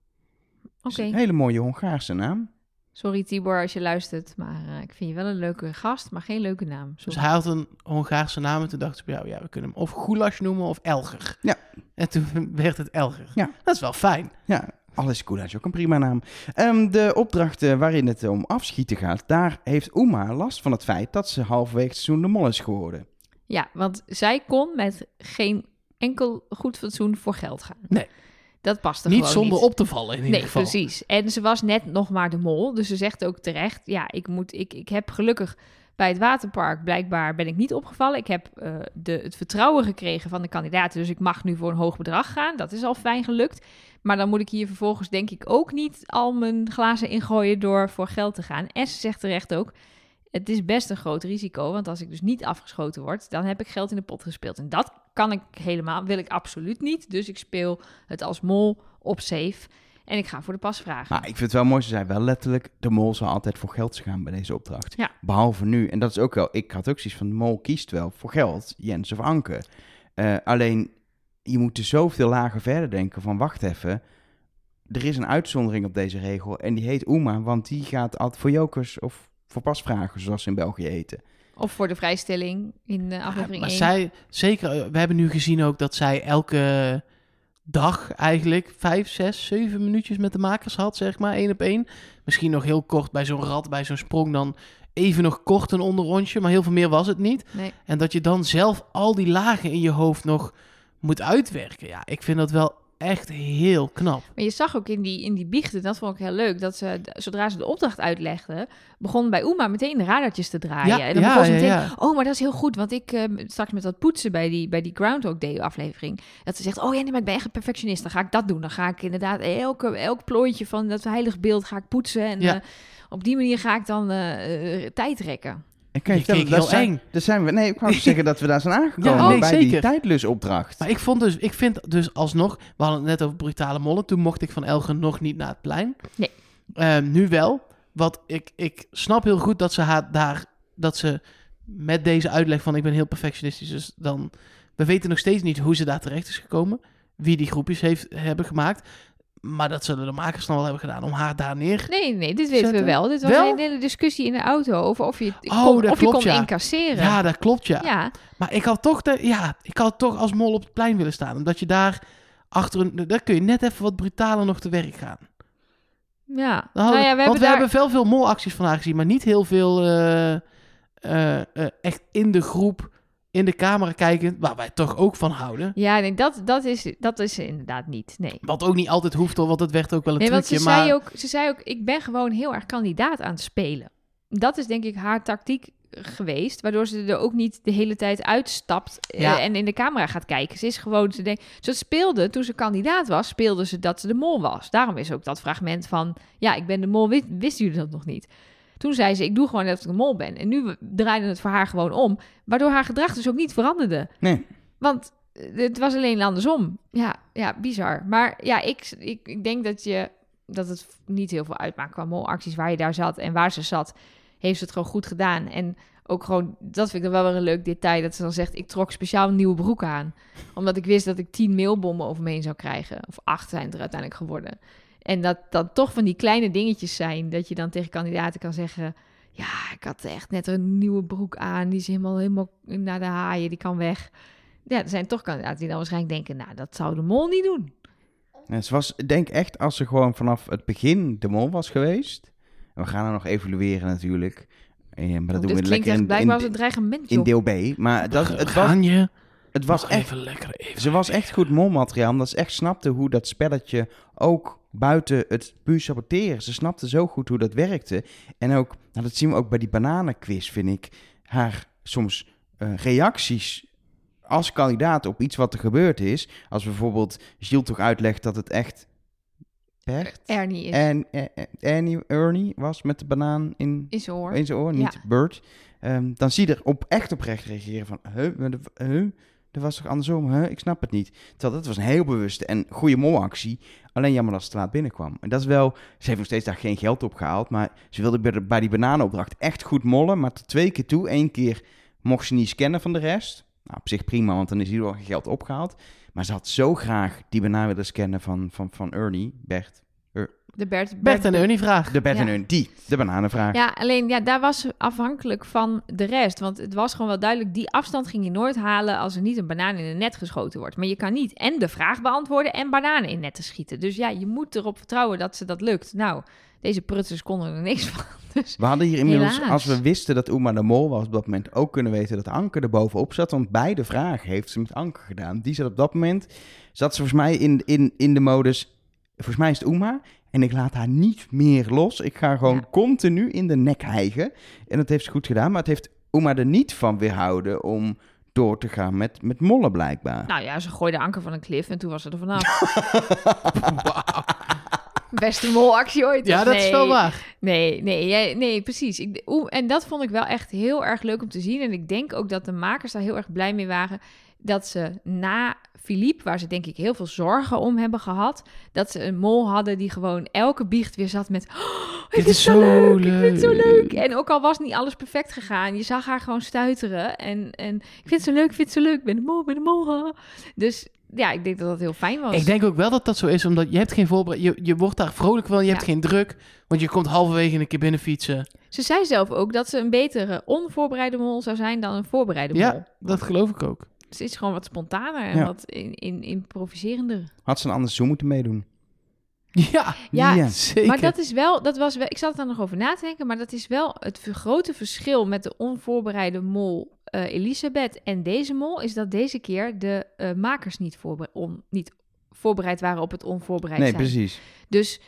Oké. Is Een hele mooie Hongaarse naam. Sorry Tibor als je luistert. Maar eh, ik vind je wel een leuke gast, maar geen leuke naam. Dus Sorry. hij had een Hongaarse naam en toen bij jou, ja, we kunnen hem of Goulash noemen of Elger. Ja. En toen (laughs) werd het Elger. Ja. Dat is wel fijn. Ja, alles is ook een prima naam. Ehm, de opdrachten waarin het om afschieten gaat, daar heeft Uma last van het feit dat ze halverwege het seizoen de mol is geworden. Ja, want zij kon met geen enkel goed fatsoen voor geld gaan. Nee. Dat past er niet zonder niet. op te vallen in Nee, ieder geval. precies. En ze was net nog maar de mol. Dus ze zegt ook terecht: ja, ik, moet, ik, ik heb gelukkig bij het waterpark blijkbaar ben ik niet opgevallen. Ik heb eh, de, het vertrouwen gekregen van de kandidaten. Dus ik mag nu voor een hoog bedrag gaan. Dat is al fijn gelukt. Maar dan moet ik hier vervolgens, denk ik, ook niet al mijn glazen ingooien door voor geld te gaan. En ze zegt terecht ook. Het is best een groot risico, want als ik dus niet afgeschoten word, dan heb ik geld in de pot gespeeld. En dat kan ik helemaal, wil ik absoluut niet. Dus ik speel het als mol op safe en ik ga voor de pasvragen. Maar ik vind het wel mooi, ze zei wel letterlijk, de mol zal altijd voor geld gaan bij deze opdracht. Ja. Behalve nu, en dat is ook wel, ik had ook zoiets van, de mol kiest wel voor geld, Jens of Anke. Eh, alleen, je moet er zoveel lager verder denken van, wacht even, er is een uitzondering op deze regel en die heet Uma, want die gaat altijd voor jokers of voor pasvragen, zoals ze in België heten. Of voor de vrijstelling in eh, aflevering maar 1. zij, zeker, eh, we hebben nu gezien ook dat zij elke dag eigenlijk vijf, zes, zeven minuutjes met de makers had, zeg maar, één op één. Misschien nog heel kort bij zo'n rad, bij zo'n sprong dan even nog kort een onderrondje, maar heel veel meer was het niet. Nee. En dat je dan zelf al die lagen in je hoofd nog moet uitwerken. Ja, ik vind dat wel echt heel knap. Maar je zag ook in die, in die biechten, dat vond ik heel leuk, dat ze, zodra ze de opdracht uitlegden, begon bij Uma meteen de radartjes te draaien. Ja, en dan ja, begon ze meteen, ja. oh, maar dat is heel goed, want ik eh, straks met dat poetsen bij die, bij die Groundhog Day aflevering, dat ze zegt, oh ja, nee, maar ik ben echt een perfectionist, dan ga ik dat doen. Dan ga ik inderdaad elke, elk plooitje van dat heilig beeld ga ik poetsen en eh, op die manier ga ik dan eh, tijd rekken. Ik kan je Je vertellen, keek daar heel zijn, eng. daar zijn we, nee, ik wou (laughs) zeggen dat we daar zijn aangekomen Ja, nee, bij die zeker. tijdlusopdracht. Maar ik vond dus, ik vind dus alsnog, we hadden het net over brutale mollen. Toen mocht ik van Elgen nog niet naar het plein. Nee. Ehm, nu wel. Want ik, ik snap heel goed dat ze haar daar, dat ze met deze uitleg van ik ben heel perfectionistisch. Dus dan, we weten nog steeds niet hoe ze daar terecht is gekomen. Wie die groepjes heeft, hebben gemaakt. Maar dat zullen de makers dan wel hebben gedaan om haar daar neer. Nee, nee, dit weten we wel. Dit was Wel? een hele discussie in de auto over of je, het Oh, kon, dat of je kon ja. incasseren. Ja, dat klopt ja. ja. Maar ik had toch, de, ja, ik had toch als mol op het plein willen staan. Omdat je daar achter een, daar kun je net even wat brutaler nog te werk gaan. Ja, nou ja, we want hebben we daar... hebben wel veel molacties van haar gezien, maar niet heel veel eh, eh, eh, echt in de groep, in de camera kijken, waar wij toch ook van houden. Ja, nee, dat, dat, is, dat is er inderdaad niet. Nee. Wat ook niet altijd hoeft, hoor, want het werd ook wel een Nee, want ze. Maar zei, ook, ze zei ook, ik ben gewoon heel erg kandidaat aan het spelen. Dat is denk ik haar tactiek geweest, waardoor ze er ook niet de hele tijd uitstapt eh, en in de camera gaat kijken. Ze is gewoon, ze denkt, ze speelde, toen ze kandidaat was, speelde ze dat ze de mol was. Daarom is ook dat fragment van, ja, ik ben de mol, wist, wisten jullie dat nog niet? Toen zei ze, ik doe gewoon dat ik de mol ben. En nu draaide het voor haar gewoon om, waardoor haar gedrag dus ook niet veranderde. Nee. Want eh, het was alleen andersom. Ja, ja bizar. Maar ja, ik, ik, ik denk dat, je, dat het niet heel veel uitmaakt qua molacties waar je daar zat en waar ze zat. Heeft ze het gewoon goed gedaan. En ook gewoon, dat vind ik dan wel weer een leuk detail. Dat ze dan zegt, ik trok speciaal een nieuwe broek aan. Omdat ik wist dat ik tien mailbommen over me heen zou krijgen. Of acht zijn het er uiteindelijk geworden. En dat dat toch van die kleine dingetjes zijn. Dat je dan tegen kandidaten kan zeggen... Ja, ik had echt net een nieuwe broek aan. Die is helemaal, helemaal naar de haaien. Die kan weg. Ja, er zijn toch kandidaten die dan waarschijnlijk denken... Nou, dat zou de mol niet doen. Ja, ze was, ik denk echt, als ze gewoon vanaf het begin de mol was geweest. En we gaan er nog evalueren natuurlijk. Eh, maar dat Oh, doen dit we lekker in, blijkbaar als een dreigement, in deel B. Maar dat, het was, je het was echt even lekker even. Ze was echt goed molmateriaal, omdat ze echt snapte hoe dat spelletje ook buiten het puur saboteren. Ze snapte zo goed hoe dat werkte. En ook, nou, dat zien we ook bij die bananenquiz, vind ik. Haar soms eh, reacties als kandidaat op iets wat er gebeurd is. Als bijvoorbeeld Gilles toch uitlegt dat het echt Bert Ernie is en eh, eh, Ernie was met de banaan in, in zijn oor. in zijn oor, niet Bert. Ehm, dan zie je er op echt oprecht reageren van, huh, huh, dat was toch andersom, ik snap het niet. Terwijl dat was een heel bewuste en goede molactie. Alleen jammer dat ze te laat binnenkwam. En dat is wel, ze heeft nog steeds daar geen geld op gehaald, maar ze wilde bij, die bananenopdracht echt goed mollen, maar twee keer toe. Eén keer mocht ze niet scannen van de rest. Nou, op zich prima, want dan is hier wel geld opgehaald. Maar ze had zo graag die banaan willen scannen van, van, van Ernie, Bert. De Bert, Bert en Ernie vraag. De Bert Ja. en Ernie, die, de bananenvraag. Ja, alleen ja, daar was ze afhankelijk van de rest. Want het was gewoon wel duidelijk, die afstand ging je nooit halen als er niet een banaan in een net geschoten wordt. Maar je kan niet en de vraag beantwoorden en bananen in netten schieten. Dus ja, je moet erop vertrouwen dat ze dat lukt. Nou, deze prutsers konden er niks (laughs) van. Dus We hadden hier inmiddels, Helaas. als we wisten dat Uma de Mol was, op dat moment ook kunnen weten dat Anke er bovenop zat. Want beide vragen heeft ze met Anke gedaan. Die zat op dat moment, zat ze volgens mij in, in, in de modus, volgens mij is het Uma. En ik laat haar niet meer los. Ik ga gewoon Ja. continu in de nek hijgen. En dat heeft ze goed gedaan. Maar het heeft Uma er niet van weerhouden om door te gaan met, met mollen blijkbaar. nou ja, ze gooide anker van een klif en toen was ze er vanaf. (laughs) Beste molactie ooit. Ja, dat is wel waar. Nee, nee, jij- nee, precies. Ik, en dat vond ik wel echt heel erg leuk om te zien. En ik denk ook dat de makers daar heel erg blij mee waren. Dat ze na Philippe, waar ze denk ik heel veel zorgen om hebben gehad, dat ze een mol hadden die gewoon elke biecht weer zat met. Oh, Dit is zo leuk, ik vind het zo leuk. En ook al was niet alles perfect gegaan, je zag haar gewoon stuiteren. En, en ik vind het zo leuk, ik vind het zo leuk, ik ben de mol, ik ben de mol. Dus ja, ik denk dat dat heel fijn was. Ik denk ook wel dat dat zo is, omdat je hebt geen voorbereiding. Je, je wordt daar vrolijk van, je hebt geen druk. Want je komt halverwege een keer binnen fietsen. Ze zei zelf ook dat ze een betere onvoorbereide mol zou zijn dan een voorbereide mol. Ja, dat geloof ik ook. Ze is gewoon wat spontaner en Ja. wat in, in, improviserender. Had ze een anders zo moeten meedoen. (laughs) Ja, Ja, Ja. zeker. Maar dat is wel, dat was wel, ik zat er nog over na te denken, maar dat is wel het grote verschil met de onvoorbereide mol eh, Elisabeth en deze mol, is dat deze keer de eh, makers niet, voorbere- on, niet voorbereid waren op het onvoorbereid Nee, zijn. precies. Dus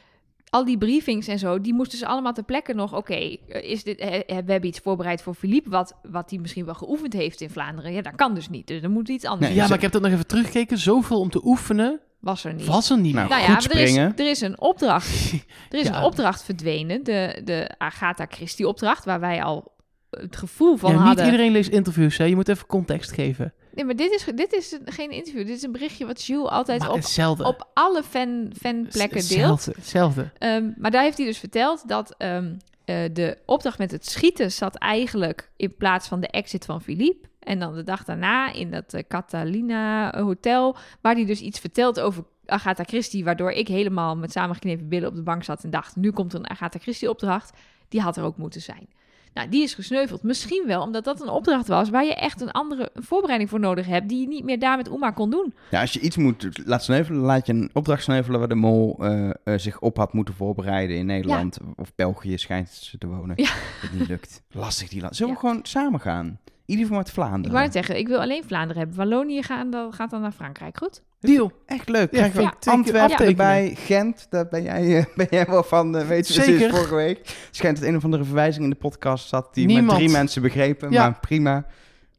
al die briefings en zo, die moesten ze allemaal ter plekke nog. Oké, eh, is dit? eh, eh, we hebben iets voorbereid voor Philippe, wat, wat hij misschien wel geoefend heeft in Vlaanderen. Ja, dat kan dus niet. Dus dan moet iets anders. Nee, ja, maar ik heb dat nog even teruggekeken. Zoveel om te oefenen Was er niet. was er niet. Nou, meer. nou ja, goed maar er is, springen. er is een opdracht. (laughs) Er is Ja. een opdracht verdwenen, de, de Agatha Christie opdracht, waar wij al het gevoel van Ja, niet hadden. iedereen leest interviews, hè. Je moet even context geven. Nee, maar dit is, dit is een- geen interview. Dit is een berichtje wat Jules altijd Maar op, hetzelfde. op alle fan, fanplekken deelt. Hetzelfde. Ehm, maar daar heeft hij dus verteld dat ehm, eh, de opdracht met het schieten zat eigenlijk in plaats van de exit van Philippe. En dan de dag daarna in dat eh, Catalina Hotel, waar hij dus iets vertelt over Agatha Christie, waardoor ik helemaal met samengeknepen billen op de bank zat en dacht, nu komt er een Agatha Christie opdracht. Die had er ook moeten zijn. Nou, die is gesneuveld. Misschien wel omdat dat een opdracht was waar je echt een andere voorbereiding voor nodig hebt, die je niet meer daar met Uma kon doen. Ja, als je iets moet laten sneuvelen, laat je een opdracht sneuvelen waar de mol eh, eh, zich op had moeten voorbereiden in Nederland. Of België schijnt ze te wonen. Ja. Dat niet lukt. (laughs) Lastig die land. Zullen we gewoon samen gaan? Ieder van met Ik Vlaanderen. wou net zeggen, ik wil alleen Vlaanderen hebben. Wallonië gaan, dan gaat dan naar Frankrijk. Goed? Deal. Echt leuk. Ja, ik Antwerpen erbij, Gent, daar ben jij, eh, (laughs) ben jij wel van, eh, weet je, Zeker. vorige week. Schijnt het een of andere verwijzing in de podcast zat die met drie mensen begrepen, Ja. maar prima.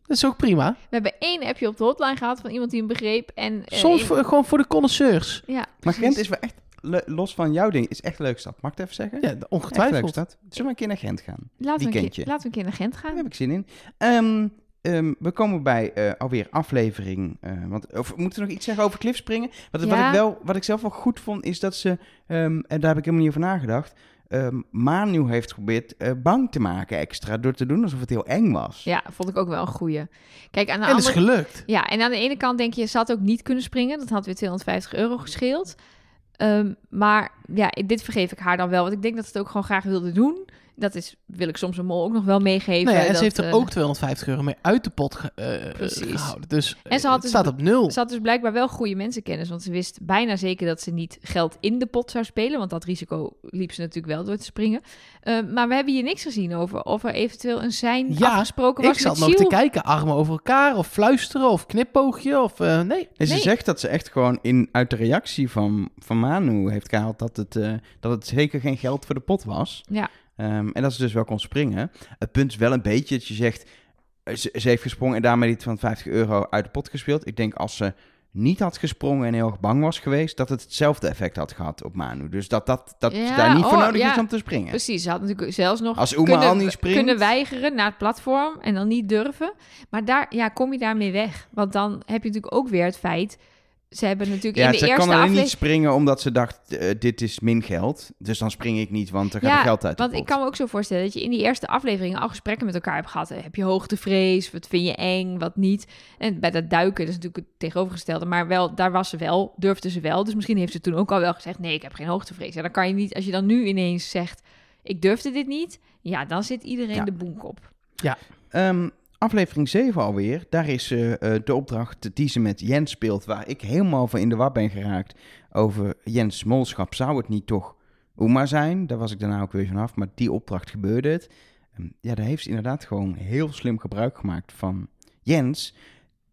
Dat is ook prima. We hebben één appje op de hotline gehad van iemand die hem begreep. En, eh, Soms voor- gewoon voor de connoisseurs. Ja, Maar precies. Gent is wel echt, los van jouw ding, is echt een leuke stad. Mag ik het even zeggen? Ja, Echt ongetwijfeld. stad. Zullen we een keer naar Gent gaan? laten, we een keer, laten we een keer naar Gent gaan. Daar heb ik zin in. Ehm, ehm, we komen bij eh, alweer aflevering. eh, want, of moeten we nog iets zeggen over cliffspringen? Wat, wat, ik wel, wat ik zelf wel goed vond, is dat ze, ehm, en daar heb ik helemaal niet over nagedacht, ehm, Manu heeft geprobeerd eh, bang te maken extra door te doen alsof het heel eng was. Ja, vond ik ook wel een goeie. Kijk, aan de En is andere... gelukt. Ja, en aan de ene kant denk je, ze had ook niet kunnen springen. Dat had weer 250 euro gescheeld. Ehm, maar ja, dit vergeef ik haar dan wel. Want ik denk dat ze het ook gewoon graag wilde doen. Dat is, wil ik soms een mol ook nog wel meegeven. Nou ja, en dat, ze heeft er eh, ook 250 euro mee uit de pot ge- eh, Precies. gehouden. Dus En ze eh, had het dus- staat op nul. Ze had dus blijkbaar wel goede mensenkennis. Want ze wist bijna zeker dat ze niet geld in de pot zou spelen. Want dat risico liep ze natuurlijk wel door te springen. Ehm, maar we hebben hier niks gezien over of er eventueel een zijn Ja, afgesproken was Ik zat met nog te kijken, armen over elkaar, of fluisteren, of knipoogje, of eh, nee. En ze Nee. zegt dat ze echt gewoon in, uit de reactie van, van Manu heeft gehaald dat het, eh, dat het zeker geen geld voor de pot was. Ja. Ehm, en dat ze dus wel kon springen. Het punt is wel een beetje dat je zegt, eh, ze, ze heeft gesprongen en daarmee die 250 euro uit de pot gespeeld. Ik denk als ze niet had gesprongen en heel erg bang was geweest, dat het hetzelfde effect had gehad op Manu. Dus dat, dat, dat Ja, daar niet voor oh, nodig ja. is om te springen. Precies, ze had natuurlijk zelfs nog Als Uma kunnen, al niet springt. kunnen weigeren naar het platform en dan niet durven. Maar daar ja, kom je daarmee weg. Want dan heb je natuurlijk ook weer het feit... Ze hebben natuurlijk Ja, in de ze eerste kan alleen aflevering... niet springen omdat ze dacht, eh, dit is min geld. Dus dan spring ik niet, want dan gaat er geld uit want ik kan me ook zo voorstellen dat je in die eerste afleveringen al gesprekken met elkaar hebt gehad. Heb je hoogtevrees? Wat vind je eng? Wat niet? En bij dat duiken, dat is natuurlijk het tegenovergestelde. Maar wel, daar was ze wel, durfde ze wel. Dus misschien heeft ze toen ook al wel gezegd, nee, ik heb geen hoogtevrees. Ja, dan kan je niet, als je dan nu ineens zegt, ik durfde dit niet. Ja, dan zit iedereen Ja. de boenkop. Ehm, aflevering 7 alweer. Daar is eh, eh, de opdracht die ze met Jens speelt, waar ik helemaal van in de war ben geraakt over Jens Molschap. Zou het niet toch Uma zijn? Daar was ik daarna ook weer vanaf, maar die opdracht gebeurde het. Ehm, ja, daar heeft ze inderdaad gewoon heel slim gebruik gemaakt van Jens,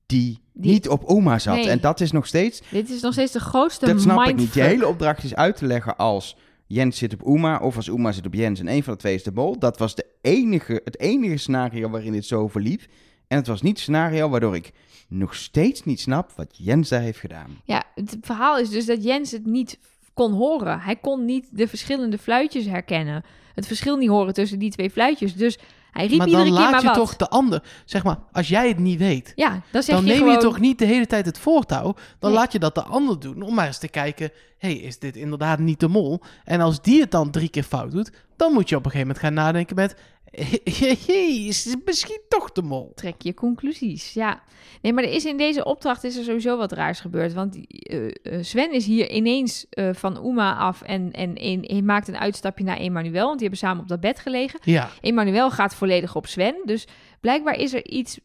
die, Die- niet op Uma zat. Nee. En dat is nog steeds Dit is nog steeds de grootste dat snap ik niet. Je hele opdracht is uit te leggen als Jens zit op Uma of als Uma zit op Jens. En een van de twee is de bol. Dat was de enige, het enige scenario waarin dit zo verliep. En het was niet het scenario waardoor ik nog steeds niet snap wat Jens daar heeft gedaan. Ja, het verhaal is dus dat Jens het niet kon horen. Hij kon niet de verschillende fluitjes herkennen. Het verschil niet horen tussen die twee fluitjes. Dus hij riep Maar iedere dan keer laat maar je wat. toch de ander, zeg maar, als jij het niet weet, Ja, dan dan je neem gewoon... je toch niet de hele tijd het voortouw. Dan Nee. laat je dat de ander doen om maar eens te kijken, hey, is dit inderdaad niet de mol? En als die het dan drie keer fout doet, dan moet je op een gegeven moment gaan nadenken met, (laughs) is misschien toch de mol. Trek je conclusies, ja. Nee, maar er is in deze opdracht is er sowieso wat raars gebeurd. Want eh, eh, Sven is hier ineens eh, van Uma af en, en hij maakt een uitstapje naar Emmanuel. Want die hebben samen op dat bed gelegen. Ja, Emmanuel gaat volledig op Sven. Dus blijkbaar is er iets.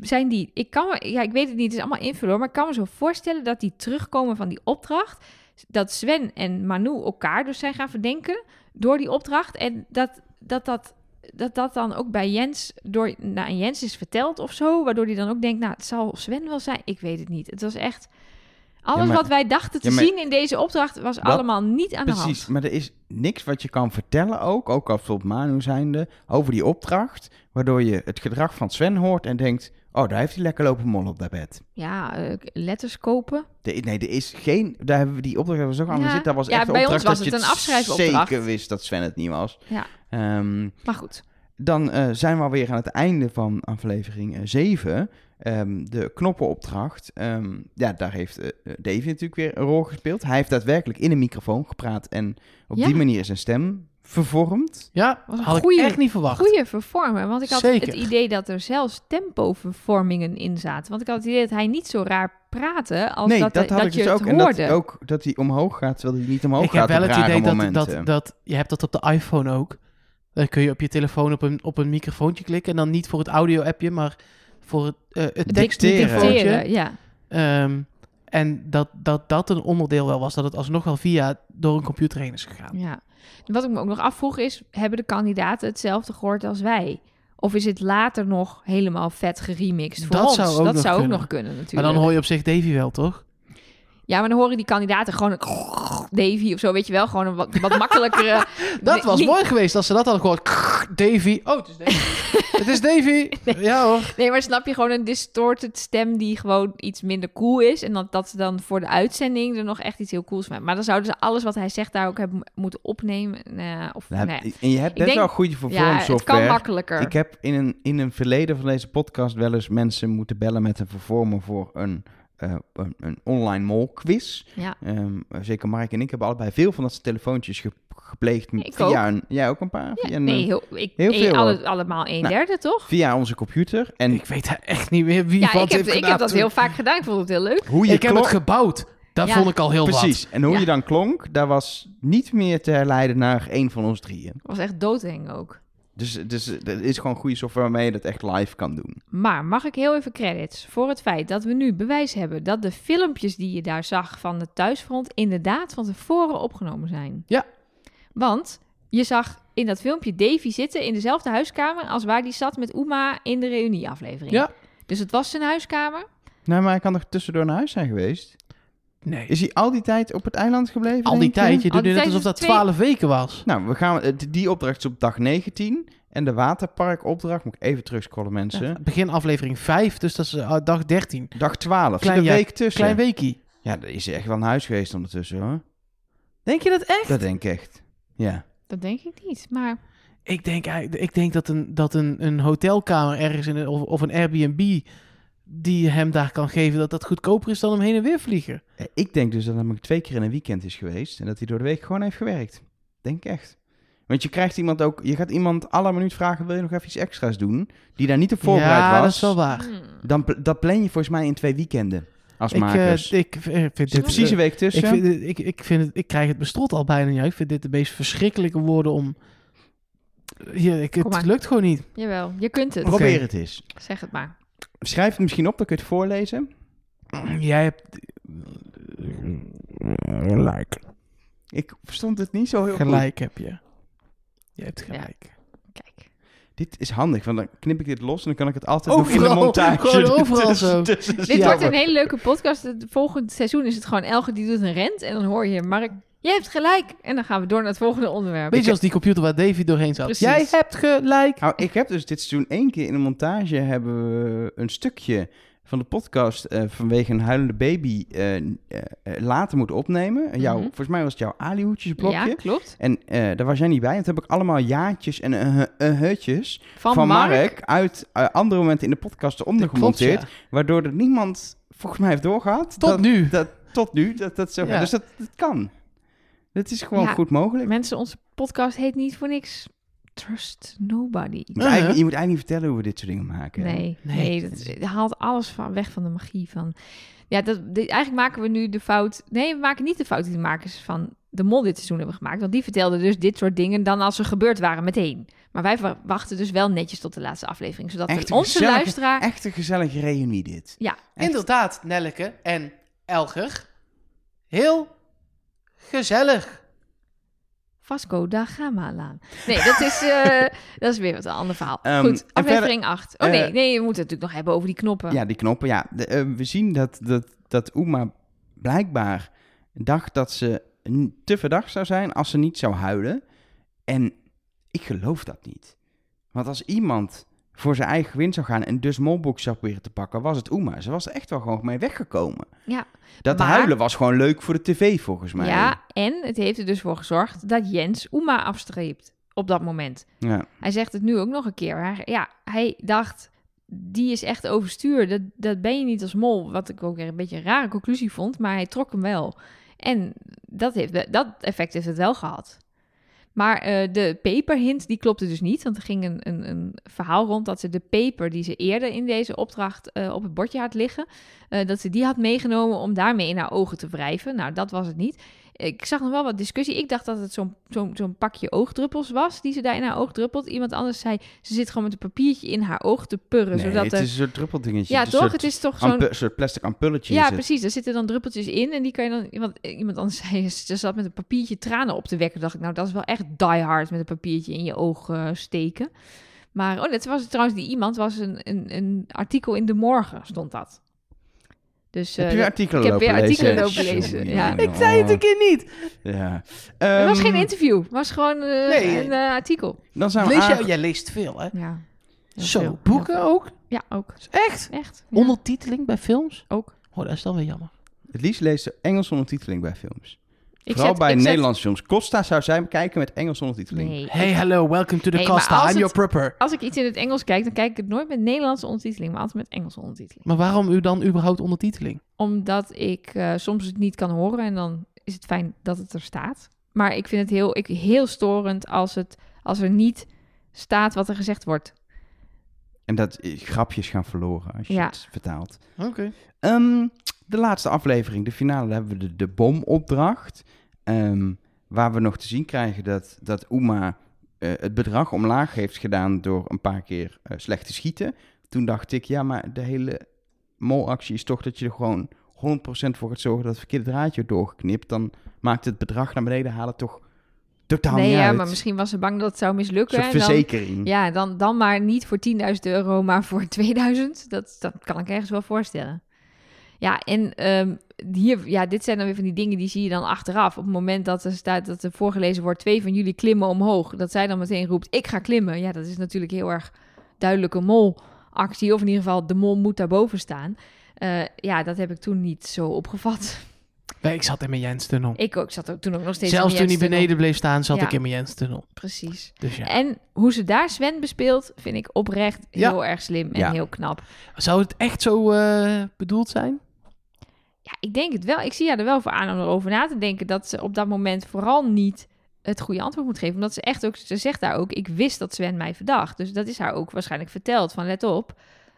Zijn die. Ik kan me. Ja, ik weet het niet. Het is allemaal invullen. Maar ik kan me zo voorstellen dat die terugkomen van die opdracht. Dat Sven en Manu elkaar dus zijn gaan verdenken. Door die opdracht. En dat dat. dat dat dat dan ook bij Jens door nou, Jens is verteld of zo, waardoor hij dan ook denkt, nou, het zal Sven wel zijn. Ik weet het niet. Het was echt alles maar- wat wij dachten te Ja, maar- zien in deze opdracht was allemaal niet aan de Precies, hand. maar er is niks wat je kan vertellen ook, ook als op Manu zijnde, over die opdracht, waardoor je het gedrag van Sven hoort en denkt, oh, daar heeft hij lekker lopen mollen op dat bed. Ja, eh, letters kopen. De- nee, er is geen, daar hebben we die opdracht hebben we zo aan Ja. gezien, dat was Ja, echt bij ons was het een afschrijfopdracht. zeker wist dat Sven het niet was. Ja. Ehm, Maar goed. dan eh, zijn we alweer aan het einde van aflevering 7. de knoppenopdracht. Ehm, ja, daar heeft eh, Davy natuurlijk weer een rol gespeeld. Hij heeft daadwerkelijk in een microfoon gepraat en op Ja. die manier zijn stem vervormd. ja Was een had goeie- ik echt niet verwacht. Goeie vervormen. Want ik had Zeker. het idee dat er zelfs tempovervormingen in zaten. Want ik had het idee dat hij niet zo raar praatte als nee, dat, dat, dat, had ik je dus ook. het En hoorde. dat ook dat hij omhoog gaat, terwijl hij niet omhoog ik gaat heb wel op het idee dat, momenten. dat, dat... Je hebt dat op de iPhone ook. Dan kun je op je telefoon op een, op een microfoontje klikken. En dan niet voor het audio-appje, maar voor het, eh het Het dicteren. dicteren, ja. Ehm, en dat, dat dat een onderdeel wel was. Dat het alsnog wel via door een computer heen is gegaan. ja. Wat ik me ook nog afvroeg is, hebben de kandidaten hetzelfde gehoord als wij? Of is het later nog helemaal vet geremixed voor Dat ons? zou ook dat nog zou ook kunnen. nog kunnen natuurlijk. Maar dan hoor je op zich Davy wel, toch? Ja, maar dan horen die kandidaten gewoon een (laughs) Davy of zo, weet je wel. Gewoon een wat, wat makkelijkere... (laughs) Dat was mooi geweest als ze dat hadden gehoord. (laughs) Davy. Oh, het is Davy. Het is Davy. (laughs) Ja hoor. Nee, maar snap je gewoon een distorted stem die gewoon iets minder cool is. En dat, dat ze dan voor de uitzending er nog echt iets heel cools van. Maar dan zouden ze alles wat hij zegt daar ook hebben moeten opnemen. Nou, of Nou, nee. En je hebt best denk- wel goede Ja, het vervormsoftware. kan makkelijker. Ik heb in een, in een verleden van deze podcast wel eens mensen moeten bellen met een vervormer voor een, eh, een, een online mol-quiz. Ja. Ehm, zeker Mark en ik hebben allebei veel van dat soort telefoontjes ge- gepleegd. Ik via een, jij ook een paar? Ja, via, een, nee, eh, heel, ik, heel veel, alle- hoor. allemaal een Nou, derde, toch? via onze computer. En Ik weet echt niet meer wie Ja, wat ik heb, heeft ik heb dat toen. heel vaak gedaan. Ik vond het heel leuk. hoe je Ik heb het gebouwd. Dat Ja. vond ik al heel wat. Precies. En hoe Ja. je dan klonk, daar was niet meer te herleiden naar één van ons drieën. Het was echt doodeng ook. Dus, dus er is gewoon goede software waarmee je dat echt live kan doen. Maar mag ik heel even credits voor het feit dat we nu bewijs hebben dat de filmpjes die je daar zag van de thuisfront inderdaad van tevoren opgenomen zijn. Ja. Want je zag in dat filmpje Davy zitten in dezelfde huiskamer als waar die zat met Uma in de reunieaflevering. Ja. Dus het was zijn huiskamer. Nou, maar hij kan nog tussendoor naar huis zijn geweest. Nee. Is hij al die tijd op het eiland gebleven? Al die tijd. Je doet net alsof dat twee- 12 weken was. Nou, we gaan, eh, die opdracht is op dag 19. En de waterparkopdracht, moet ik even terugscrollen mensen. Ja, begin aflevering 5, dus dat is eh, dag 13. Dag 12, Klein ja- week tussen. Klein weekie. Ja, er is echt wel een huis geweest ondertussen hoor. Denk je dat echt? Dat denk ik echt. Ja. Dat denk ik niet. Maar Ik denk, eigenlijk- ik denk dat, een, dat een, een hotelkamer ergens in een, of, of een Airbnb die je hem daar kan geven, dat dat goedkoper is dan hem heen en weer vliegen. Eh, Ik denk dus dat hij twee keer in een weekend is geweest. En dat hij door de week gewoon heeft gewerkt. Denk ik echt. Want je krijgt iemand ook, je gaat iemand alle minuut vragen, wil je nog even iets extra's doen? Die daar niet op voorbereid ja, was. dat is wel waar. hmm, Dan, dat plan je volgens mij in twee weekenden. Als Ik, eh, makers. ik eh, vind dit, precies een week ik, tussen. vind, het- ik, ik, vind het, ik krijg het bestrot al bijna niet. Ik vind dit de meest verschrikkelijke woorden om... Ja, ik, het lukt gewoon niet. jawel, je kunt het. Probeer het eens. Zeg het maar. Schrijf het misschien op, dan kun je het voorlezen. Jij hebt Gelijk. Ik verstond het niet zo heel goed. gelijk, heb je. Je hebt gelijk. Kijk. Dit is handig, want dan knip ik dit los en dan kan ik het altijd nog in de Overal, montage. (laughs) gewoon overal tussen- zo. tussen Dit wordt een hele leuke podcast. Het volgende seizoen is het gewoon Elge die doet een rent. En dan hoor je Mark, je hebt gelijk. En dan gaan we door naar het volgende onderwerp. Beetje als die computer waar Davy doorheen zat. Precies. Jij hebt gelijk. Nou, ik heb dus dit seizoen één keer in de montage hebben we een stukje van de podcast eh, vanwege een huilende baby eh, eh, eh, later moeten opnemen. En Jouw, Mhm. Volgens mij was het jouw Ali-hoedjesblokje. Ja, klopt. En eh, daar was jij niet bij. En toen heb ik allemaal jaartjes en uh, hutjes Van, van, Mark. Mark. uit andere momenten in de podcast eronder gemonteerd. ja. Waardoor er niemand volgens mij heeft doorgehad. Tot dat, nu. Dat, tot nu. Dat, dat zo, Ja. Dus dat, dat kan. Dat is gewoon Ja. goed mogelijk. Mensen, onze podcast heet niet voor niks trust nobody. Je moet, eigenlijk, je moet eigenlijk niet vertellen hoe we dit soort dingen maken. Nee, Nee, nee, dat haalt alles van, weg van de magie van... Ja, dat, dit- eigenlijk maken we nu de fout... Nee, we maken niet de fout die de makers van de mol dit seizoen hebben gemaakt. Want die vertelden dus dit soort dingen dan als ze gebeurd waren meteen. Maar wij wa- wachten dus wel netjes tot de laatste aflevering. Zodat Echt onze gezellige- luisteraar... Echt een gezellige reunie dit. Ja, Echt. Inderdaad, Nelleke en Elger. Heel gezellig. Vasco da Gama laan. Nee, dat is, eh, (laughs) dat is weer wat een ander verhaal. Ehm, Goed, aflevering 8. Oh nee, eh, nee, we moeten het natuurlijk nog hebben over die knoppen. Ja, die knoppen. Ja, De, eh, we zien dat, dat, dat Uma blijkbaar dacht dat ze te verdacht zou zijn als ze niet zou huilen. En ik geloof dat niet. Want als iemand voor zijn eigen gewin zou gaan en dus molbox zou proberen te pakken, was het Uma. Ze was er echt wel gewoon mee weggekomen. Ja, Dat Maar- huilen was gewoon leuk voor de tv, volgens mij. ja, en het heeft er dus voor gezorgd dat Jens Uma afstreept op dat moment. Ja. Hij zegt het nu ook nog een keer. Hij, ja, hij dacht, die is echt overstuur. Dat, dat ben je niet als mol. Wat ik ook weer een beetje een rare conclusie vond. Maar hij trok hem wel. En dat, heeft, dat effect heeft het wel gehad. Maar eh, de peperhint, die klopte dus niet. Want er ging een, een, een verhaal rond dat ze de peper die ze eerder in deze opdracht eh, op het bordje had liggen... eh, dat ze die had meegenomen om daarmee in haar ogen te wrijven. Nou, dat was het niet. Ik zag nog wel wat discussie. Ik dacht dat het zo'n zo'n zo'n pakje oogdruppels was die ze daar in haar oog druppelt. Iemand anders zei, ze zit gewoon met een papiertje in haar oog te purren. Nee, zodat het er... is een soort druppeldingetje. Ja, toch? soort Het is toch zo'n... soort plastic ampulletje. Ja, precies. Er zitten dan druppeltjes in en die kan je dan... Iemand, iemand anders (laughs) zei, ze zat met een papiertje tranen op te wekken. dacht ik, nou, dat is wel echt die hard met een papiertje in je oog eh, steken. Maar, oh, dat was trouwens die iemand, was een, een, een artikel in De Morgen, stond dat. Dus, Heb eh, je weer artikelen ik heb weer lopen artikelen lezen? lopen lezen, Jongen, ja. jongen, Ik zei het een keer niet. Ja. het was Ehm, geen interview, het was gewoon eh, Nee. een eh, artikel. Dan zijn we Lees aange- jij, jij leest veel, hè? Ja. Zo, veel, boeken ook? Ja, ook. Echt? Echt. ja. Ondertiteling bij films? Ook. Oh, dat is dan weer jammer. Het liefst leest ze Engels ondertiteling bij films. Ik Vooral zet- bij ik zet- Nederlandse films. Costa zou zij kijken met Engels ondertiteling. Nee. Hey, hello, welcome to the Hey, Costa. I'm het- your prepper. Als ik iets in het Engels kijk, dan kijk ik het nooit met Nederlandse ondertiteling, maar altijd met Engelse ondertiteling. Maar waarom u dan überhaupt ondertiteling? Omdat ik eh, soms het niet kan horen en dan is het fijn dat het er staat. Maar ik vind het heel, ik, heel storend als, het, als er niet staat wat er gezegd wordt. En dat eh, grapjes gaan verloren als je Ja. het vertaalt. Oké. Ehm, de laatste aflevering, de finale, hebben we de, de bomopdracht. Ehm, waar we nog te zien krijgen dat, dat Uma eh, het bedrag omlaag heeft gedaan door een paar keer eh, slecht te schieten. Toen dacht ik, ja, maar de hele molactie is toch dat je er gewoon 100% voor gaat zorgen dat het verkeerde draadje doorgeknipt. Dan maakt het bedrag naar beneden halen toch totaal nee, niet ja, uit. maar misschien was ze bang dat het zou Een mislukken. soort en dan, verzekering. ja, dan, dan maar niet voor 10.000 euro, maar voor 2000. Dat, dat kan ik ergens wel voorstellen. Ja, en ehm, hier, ja, dit zijn dan weer van die dingen die zie je dan achteraf. Op het moment dat er staat dat er voorgelezen wordt: twee van jullie klimmen omhoog. Dat zij dan meteen roept: ik ga klimmen. Ja, dat is natuurlijk heel erg duidelijke molactie. Of in ieder geval, de mol moet daarboven staan. Eh, ja, dat heb ik toen niet zo opgevat. Nee, ik zat in mijn Jens-tunnel. Ik ook, zat ook toen ook nog steeds. Zelfs in toen hij beneden bleef staan, zat Ja. ik in mijn Jens-tunnel. Precies. Dus ja. En hoe ze daar Sven bespeelt, vind ik oprecht Ja. heel erg slim en heel knap. Zou het echt zo eh, bedoeld zijn? Ja, ik denk het wel. Ik zie haar er wel voor aan om erover na te denken dat ze op dat moment vooral niet het goede antwoord moet geven. Omdat ze echt ook, ze zegt daar ook, ik wist dat Sven mij verdacht. Dus dat is haar ook waarschijnlijk verteld van let op.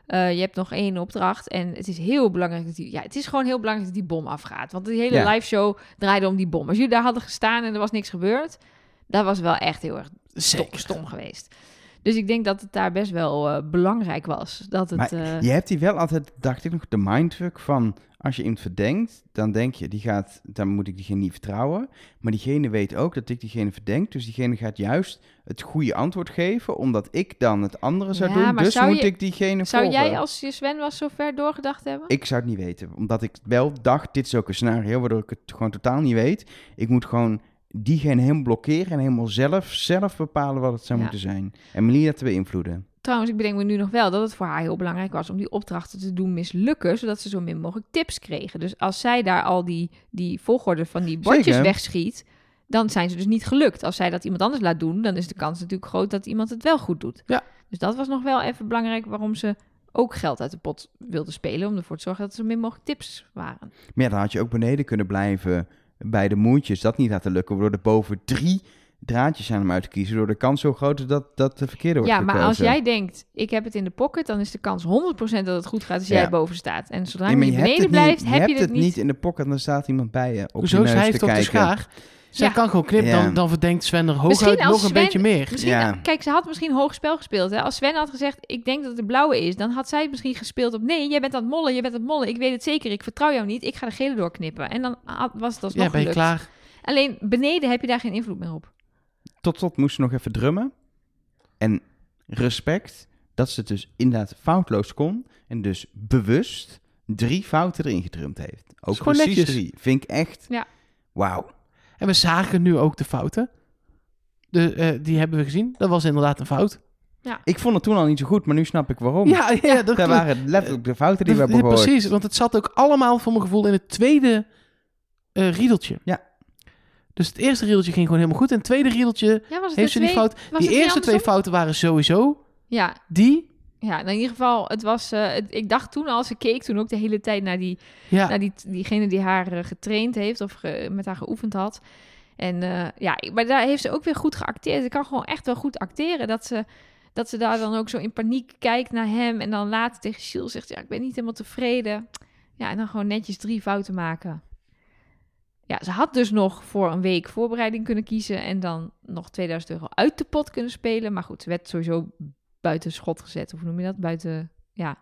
eh, je hebt nog één opdracht en het is heel belangrijk dat die, ja, het is gewoon heel belangrijk dat die bom afgaat. Want die hele Ja. live show draaide om die bom. Als jullie daar hadden gestaan en er was niks gebeurd, dat was wel echt heel erg stom, stom geweest. Dus ik denk dat het daar best wel eh, belangrijk was. Dat het, Maar eh, Je hebt hier wel altijd, dacht ik nog, de mindfuck van... als je iemand verdenkt, dan denk je, die gaat, dan moet ik diegene niet vertrouwen. Maar diegene weet ook dat ik diegene verdenk. Dus diegene gaat juist het goede antwoord geven... omdat ik dan het andere zou Ja, doen. Dus zou moet je- ik diegene Zou volgen. jij als je Sven was zo ver doorgedacht hebben? Ik zou het niet weten. Omdat ik wel dacht, dit is ook een scenario... waardoor ik het gewoon totaal niet weet. Ik moet gewoon diegene helemaal blokkeren... en helemaal zelf, zelf bepalen wat het zou Ja. moeten zijn. En Melina te beïnvloeden. Trouwens, ik bedenk me nu nog wel dat het voor haar heel belangrijk was om die opdrachten te doen mislukken, zodat ze zo min mogelijk tips kregen. Dus als zij daar al die, die volgorde van die bordjes Zeker. wegschiet, dan zijn ze dus niet gelukt. Als zij dat iemand anders laat doen, dan is de kans natuurlijk groot dat iemand het wel goed doet. Ja. Dus dat was nog wel even belangrijk waarom ze ook geld uit de pot wilde spelen, om ervoor te zorgen dat er zo min mogelijk tips waren. Maar ja, dan had je ook beneden kunnen blijven bij de moertjes. Dat niet laten lukken, waardoor er boven drie draadjes zijn om uit te kiezen, door de kans zo groot is dat, dat de verkeerde wordt Ja, maar als jij denkt, ik heb het in de pocket, dan is de kans 100% dat het goed gaat als Ja. jij boven staat. En zodra Nee, je hebt beneden blijft, niet, heb je je hebt het het niet in de pocket, dan staat iemand bij je op Hoezo? je neus Zij te heeft toch de kijken. schaar? Zij Ja. kan gewoon knippen, dan, dan verdenkt Sven er Misschien hooguit nog een beetje meer. Ja. Kijk, ze had misschien hoog spel gespeeld. Hè? Als Sven had gezegd, ik denk dat het de blauwe is, dan had zij misschien gespeeld op, nee, jij bent aan het mollen, je bent aan het mollen, ik weet het zeker, ik vertrouw jou niet, ik ga de gele doorknippen. En dan had- was het alsnog Ja, ben je gelukt. klaar? Alleen beneden heb je daar geen invloed meer op. Tot tot moest ze nog even drummen. En respect dat ze het dus inderdaad foutloos kon. En dus bewust drie fouten erin gedrumd heeft. Ook precies netjes. drie. Vind ik echt... Ja. Wauw. En we zagen nu ook de fouten. De, eh, die hebben we gezien. Dat was inderdaad een fout. Ik vond het toen al niet zo goed, maar nu snap ik waarom. Ja, ja, dat Daar waren letterlijk de fouten die we hebben ja, gehoord. Precies, want het zat ook allemaal voor mijn gevoel in het tweede eh riedeltje. Ja. Dus het eerste riedeltje ging gewoon helemaal goed. En het tweede riedeltje Ja, was het heeft de ze die twee- fout. Die niet eerste twee fouten waren sowieso Ja, die. Ja, in ieder geval, het was, eh, het- ik dacht toen al, ze keek toen ook de hele tijd naar die Ja, naar die, diegene die haar eh, getraind heeft of ge- met haar geoefend had. En eh, ja, ik- maar daar heeft ze ook weer goed geacteerd. Ze kan gewoon echt wel goed acteren. Dat ze, dat ze daar dan ook zo in paniek kijkt naar hem. En dan later tegen Gilles zegt, ja, ik ben niet helemaal tevreden. Ja, en dan gewoon netjes drie fouten maken. Ja, ze had dus nog voor een week voorbereiding kunnen kiezen. En dan nog 2000 euro uit de pot kunnen spelen. Maar goed, ze werd sowieso buiten schot gezet. Of hoe noem je dat? Buiten, ja,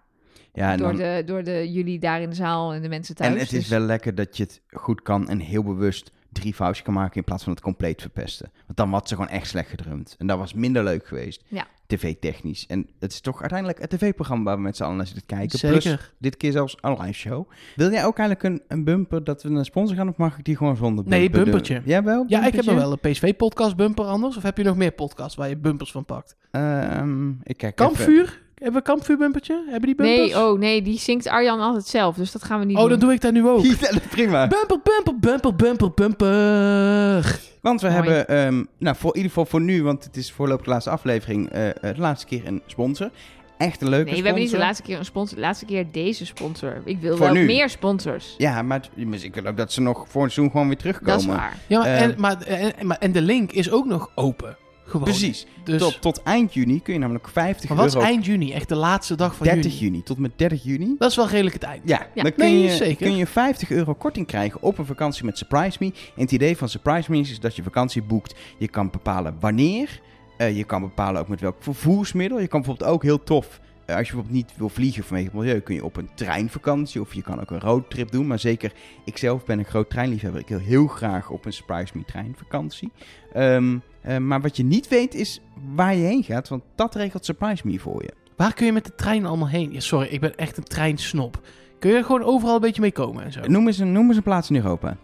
Ja, door, dan- de, door de jullie daar in de zaal en de mensen thuis. en het is Dus- wel lekker dat je het goed kan en heel bewust drie foutjes kan maken in plaats van het compleet verpesten. Want dan had ze gewoon echt slecht gedrumd. En dat was minder leuk geweest. Ja. TV-technisch. En het is toch uiteindelijk het tv-programma waar we met z'n allen naar zitten kijken. Zeker. Plus dit keer zelfs een live show. Wil jij ook eigenlijk een, een bumper dat we naar sponsor gaan of mag ik die gewoon zonder bumper Nee, doen? bumpertje. Jawel, ja, ik heb bumpertje? wel een PSV-podcast bumper anders. Of heb je nog meer podcasts waar je bumpers van pakt? Ehm, ik kijk even. Kampvuur? Hebben we een kampvuurbumpertje? Hebben die bumpers? Nee, oh nee, die zingt Arjan altijd zelf, dus dat gaan we niet Oh, doen. dan doe ik dat nu ook. (laughs) Ja, prima. Bumper, bumper, bumper, bumper, bumper. Want we Mooi. hebben, ehm, nou voor in ieder geval voor nu, want het is voorlopig de laatste aflevering, eh, eh, de laatste keer een sponsor. Echt een leuke Nee, we sponsor. hebben niet de laatste keer een sponsor, de laatste keer deze sponsor. Ik wil Voor wel nu. meer sponsors. Ja, maar het- misschien kan ook dat ze nog voor het seizoen gewoon weer terugkomen. Dat is waar. Ja, maar, Eh. en, maar, en, maar, en de link is ook nog open. Gewoon. Precies. Dus, Tot, tot eind juni kun je namelijk 50 maar wat is eind juni? Echt de laatste dag van 30 juni. juni. Tot met 30 juni. Dat is wel redelijk het eind. Ja, Ja. dan kun, Nee, je, zeker. kun je 50 euro korting krijgen op een vakantie met Surprise Me. En het idee van Surprise Me is dat je vakantie boekt. Je kan bepalen wanneer. Eh, je kan bepalen ook met welk vervoersmiddel. Je kan bijvoorbeeld ook heel tof... eh, als je bijvoorbeeld niet wil vliegen vanwege het milieu, kun je op een treinvakantie of je kan ook een roadtrip doen. Maar zeker, ik zelf ben een groot treinliefhebber. Ik wil heel graag op een Surprise Me treinvakantie. Ehm, eh, maar wat je niet weet is waar je heen gaat, want dat regelt Surprise Me voor je. Waar kun je met de trein allemaal heen? Ja, sorry, ik ben echt een treinsnop. Kun je er gewoon overal een beetje mee komen en zo? Noem eens, een, noem eens een plaats in Europa.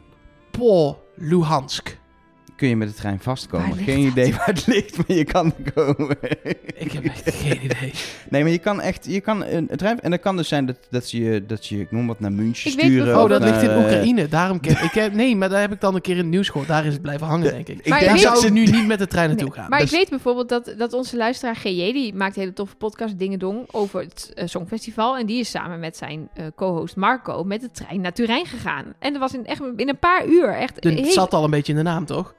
Po, Luhansk. Kun je met de trein vastkomen. Geen dat? idee (laughs) waar het ligt, maar je kan er komen. Ik heb echt geen idee. (laughs) nee, maar je kan echt, je kan een, trein, en dat kan dus zijn dat, dat ze je, dat ze je, ik noem wat, naar München Ik weet sturen. bijvoorbeeld- Oh, dat ligt in eh, Oekraïne. Daarom ken (laughs) ik. Heb, nee, maar daar heb ik dan een keer in het nieuws gehoord. Daar is het blijven hangen, denk ik. Ik Maar denk Daar je dat zou ze ik nu niet met de trein naartoe Nee, gaan. maar Dus- ik weet bijvoorbeeld dat, dat onze luisteraar GJ, die maakt een hele toffe podcast Dingedong over het eh, Songfestival. En die is samen met zijn eh, co-host Marco met de trein naar Turijn gegaan. En dat was in, echt in een paar uur. Echt De- heel- Het zat al een beetje in de naam, toch?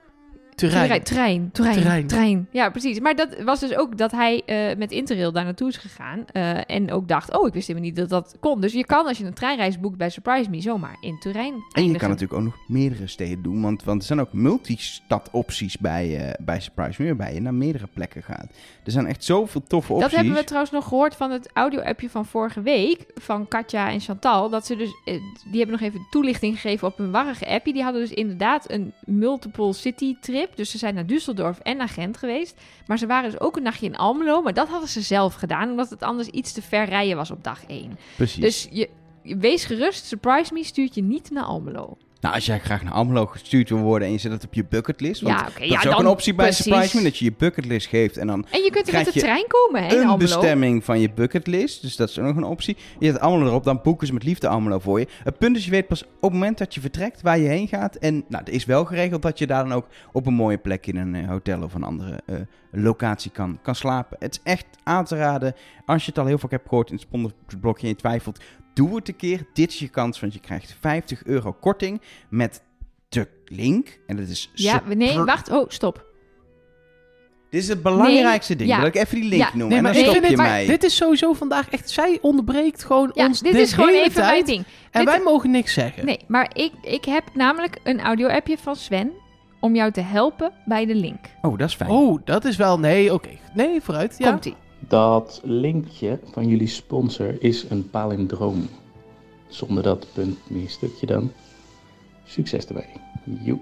Turijn. Trein, trein, trein. Ja, precies. Maar dat was dus ook dat hij eh, met Interrail daar naartoe is gegaan. eh, en ook dacht, oh, ik wist helemaal niet dat dat kon. Dus je kan als je een treinreis boekt bij Surprise Me zomaar in Turijn En je eindigen. kan natuurlijk ook nog meerdere steden doen, want, want er zijn ook multistad opties bij, eh, bij Surprise Me, waarbij je naar meerdere plekken gaat. Er zijn echt zoveel toffe opties. Dat hebben we trouwens nog gehoord van het audio-appje van vorige week. Van Katja en Chantal. Dat ze dus, die hebben nog even toelichting gegeven op hun warrige appje. Die hadden dus inderdaad een multiple city trip. Dus ze zijn naar Düsseldorf en naar Gent geweest. Maar ze waren dus ook een nachtje in Almelo. Maar dat hadden ze zelf gedaan. Omdat het anders iets te ver rijden was op dag 1. Precies. Dus je, je- wees gerust. Surprise Me stuurt je niet naar Almelo. Nou, als jij graag naar Almelo gestuurd wil worden en je zet het op je bucketlist, want Ja, dat ja, is ook een optie bij. Surprise Me, dat je je bucketlist geeft en dan En je kunt er met de trein komen hè, een bestemming van je bucketlist. Dus dat is ook nog een optie. Je zet Almelo erop, dan boeken ze met liefde Almelo voor je. Het punt is, je weet pas op het moment dat je vertrekt waar je heen gaat. En nou, er is wel geregeld dat je daar dan ook op een mooie plek in een eh, hotel of een andere eh, locatie kan, kan slapen. Het is echt aan te raden. Als je het al heel vaak hebt gehoord in het sponsorblokje en je twijfelt, doe het een keer. Dit is je kans, want je krijgt 50 euro korting met de link. En dat is Ja, nee, wacht. Oh, stop. Dit is het belangrijkste ding. ja. Dat ik even die link Ja. noem. Nee, en maar dan stop je mij. dit is sowieso vandaag echt... Zij onderbreekt gewoon Ja, ons dit is gewoon hele even mijn tijd. ding. En Dit- wij mogen niks zeggen. Nee, maar ik, ik heb namelijk een audio-appje van Sven om jou te helpen bij de link. Oh, dat is fijn. Oh, dat is wel... Nee, oké. Nee, vooruit. Ja. Komt-ie. Dat linkje van jullie sponsor is een palindroom. Zonder dat punt meer stukje dan. Succes erbij. Joe.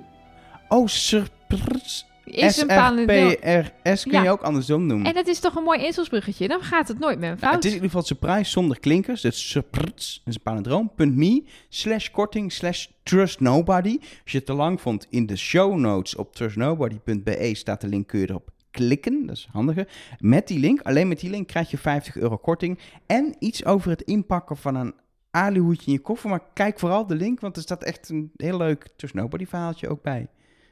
Oh, surprise. Is een palindroom. S-R-P-R-S kun Ja. je ook andersom doen. En dat is toch een mooi inselsbruggetje? Dan gaat het nooit met een Nou, fout. het is in ieder geval surprise zonder klinkers. Dus surprise is een palindroom.me slash korting slash trust nobody. Als je het te lang vond, in de show notes op trustnobody.be staat de link, kun je erop klikken. Dat is handiger. Met die link, alleen met die link krijg je 50 euro korting. En iets over het inpakken van een alihoedje in je koffer. Maar kijk vooral de link, want er staat echt een heel leuk Trust Nobody verhaaltje ook bij.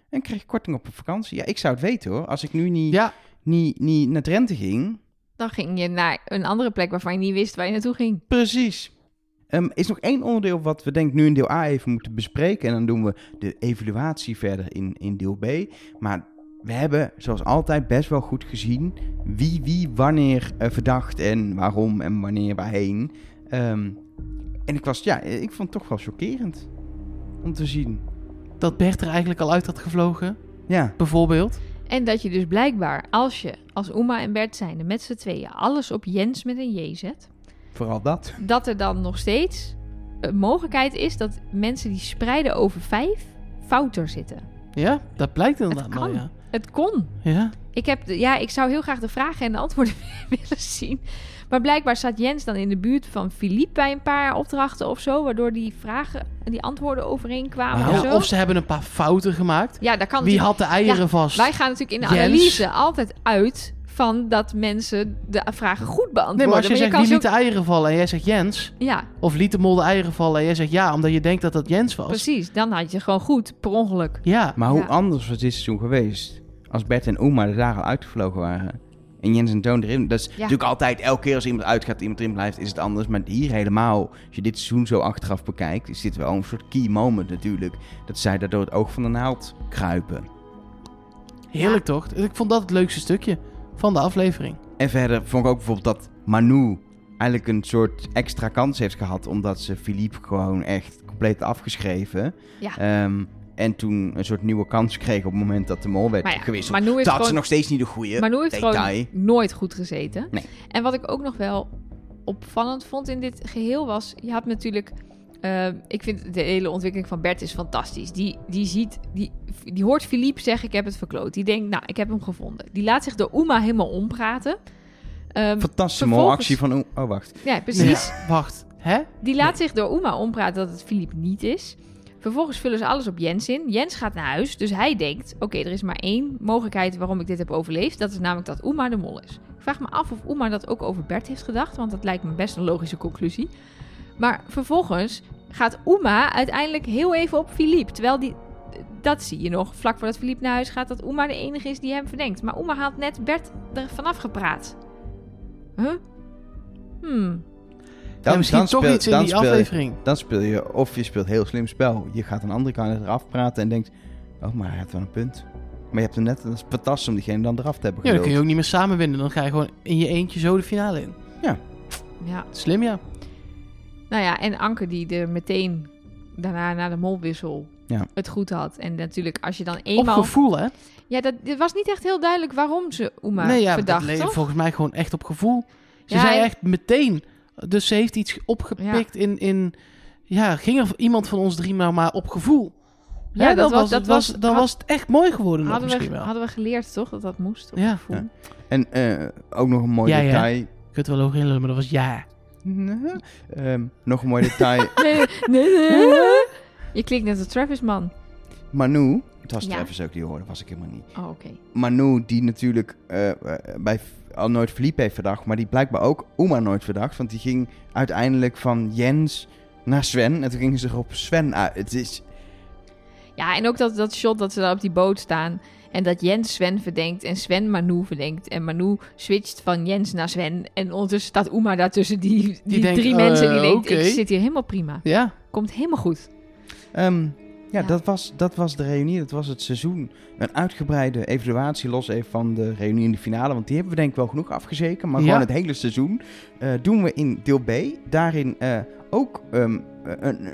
En krijg je korting op een vakantie. Ja, ik zou het weten hoor. Als ik nu niet, Ja, niet, niet naar Drenthe ging, Dan ging je naar een andere plek waarvan je niet wist waar je naartoe ging. Precies. Ehm is nog één onderdeel wat we denk ik nu in deel A even moeten bespreken. En dan doen we de evaluatie verder in, in deel B. Maar we hebben zoals altijd best wel goed gezien wie wie wanneer eh, verdacht en waarom en wanneer waarheen. Ehm, en ik was, ja, ik vond het toch wel chockerend om te zien. dat Bert er eigenlijk al uit had gevlogen, Ja, bijvoorbeeld. En dat je dus blijkbaar, als je als Uma en Bert zijnde met z'n tweeën alles op Jens met een J zet, vooral dat. dat er dan nog steeds een mogelijkheid is dat mensen die spreiden over vijf fouter zitten. Ja, dat blijkt inderdaad Het wel, ja. Het kon. Ja, Ik, heb ja, ik zou heel graag de vragen en de antwoorden (laughs) willen zien. Maar blijkbaar zat Jens dan in de buurt van Philippe bij een paar opdrachten of zo, waardoor die vragen en die antwoorden overeenkwamen Nou, of Ja, zo. of ze hebben een paar fouten gemaakt. Ja, dat kan Wie had de eieren Ja, vast? Wij gaan natuurlijk in de Jens? analyse altijd uit van dat mensen de vragen goed beantwoorden. Nee, maar als je zegt wie liet de eieren vallen en jij zegt Jens... Ja, Of liet de mol de eieren vallen en jij zegt ja, omdat je denkt dat dat Jens was. precies. Dan had je gewoon goed, per ongeluk. Ja, Maar hoe Ja. anders was dit seizoen geweest als Bert en Oma er daar al uitgevlogen waren? En Jens en Toon erin. Dat is natuurlijk altijd, elke keer als iemand uitgaat, iemand erin blijft, is het anders. Maar hier helemaal, als je dit seizoen zo achteraf bekijkt, is dit wel een soort key moment natuurlijk. Dat zij daar door het oog van de naald kruipen. heerlijk toch? Ik vond dat het leukste stukje van de aflevering. En verder vond ik ook bijvoorbeeld dat Manu eigenlijk een soort extra kans heeft gehad, omdat ze Philippe gewoon echt compleet afgeschreven. Ja. Ehm, en toen een soort nieuwe kans kreeg op het moment dat de mol werd Maar ja, gewisseld. Manu heeft Toen had ze nog steeds niet de goede Maar nu heeft detail. gewoon nooit goed gezeten. Nee. En wat ik ook nog wel opvallend vond in dit geheel was... Je had natuurlijk... eh, ik vind de hele ontwikkeling van Bert is fantastisch. Die, die ziet... Die, die hoort Philippe zeggen, ik heb het verkloot. Die denkt, nou, ik heb hem gevonden. Die laat zich door Uma helemaal ompraten. Ehm, Fantastische Vervolgens- actie van... O- Oh, wacht. ja, precies. Ja, wacht, hè? Die laat zich door Uma ompraten dat het Philippe niet is. Vervolgens vullen ze alles op Jens in. Jens gaat naar huis, dus hij denkt... oké, er is maar één mogelijkheid waarom ik dit heb overleefd. Dat is namelijk dat Uma de mol is. Ik vraag me af of Uma dat ook over Bert heeft gedacht... want dat lijkt me best een logische conclusie. Maar vervolgens gaat Uma uiteindelijk heel even op Philippe. Terwijl die... Dat zie je nog, vlak voordat Philippe naar huis gaat... dat Uma de enige is die hem verdenkt. Maar Uma had net Bert er vanaf gepraat. Huh? Hmm. Dan, misschien toch speel- iets in dan die speel aflevering. Dan speel je, of je speelt heel slim spel. Je gaat een andere kant eraf praten en denkt... Oh, maar hij heeft wel een punt. Maar je hebt hem net... Dat is fantastisch om diegene dan eraf te hebben Ja, dan kun geduld. je ook niet meer samen winnen. Dan ga je gewoon in je eentje zo de finale in. Ja. Slim, ja. Nou ja, en Anke die er meteen daarna na de molwissel Ja. het goed had. En natuurlijk als je dan Op eenmaal... gevoel, hè? Ja, dat, het was niet echt heel duidelijk waarom ze Uma nee, ja, verdacht, toch? volgens mij gewoon echt op gevoel. Ze Ja, zei echt meteen. Dus ze heeft iets opgepikt in, in... Ja, ging er iemand van ons drie maar, maar op gevoel. Ja, Hè, dat was- dat het was, was- dan had- was het echt mooi geworden nog Hadden misschien we, wel. hadden we geleerd, toch? Dat dat moest. op Ja. gevoel. Ja. En eh, ook nog een mooi Ja, ja. detail. Ik kunt wel over inlullen, maar dat was ja. (laughs) Ehm, nog een mooi detail. (laughs) Nee, nee, nee. Je klinkt net als Travis, man. Manu... Het was Ja. Travis ook die hoorde, was ik helemaal niet. Oh, oké. Manu, die natuurlijk eh, eh, bij al nooit Philippe heeft verdacht, maar die blijkbaar ook Oma nooit verdacht. Want die ging uiteindelijk van Jens naar Sven en toen gingen ze er op Sven uit. Het is... Ja, en ook dat, dat shot dat ze daar op die boot staan. En dat Jens Sven verdenkt en Sven Manu verdenkt. En Manu switcht van Jens naar Sven. En ondertussen staat Uma daartussen die, die, denkt, drie eh, mensen. Die denkt, oké. ik zit hier helemaal prima. Ja, Komt helemaal goed. Ehm, Ja. Dat, was, dat was de reunie, dat was het seizoen. Een uitgebreide evaluatie, los even van de reunie in de finale. Want die hebben we denk ik wel genoeg afgezeken. Maar gewoon het hele seizoen eh, doen we in deel B. Daarin eh, ook ehm, een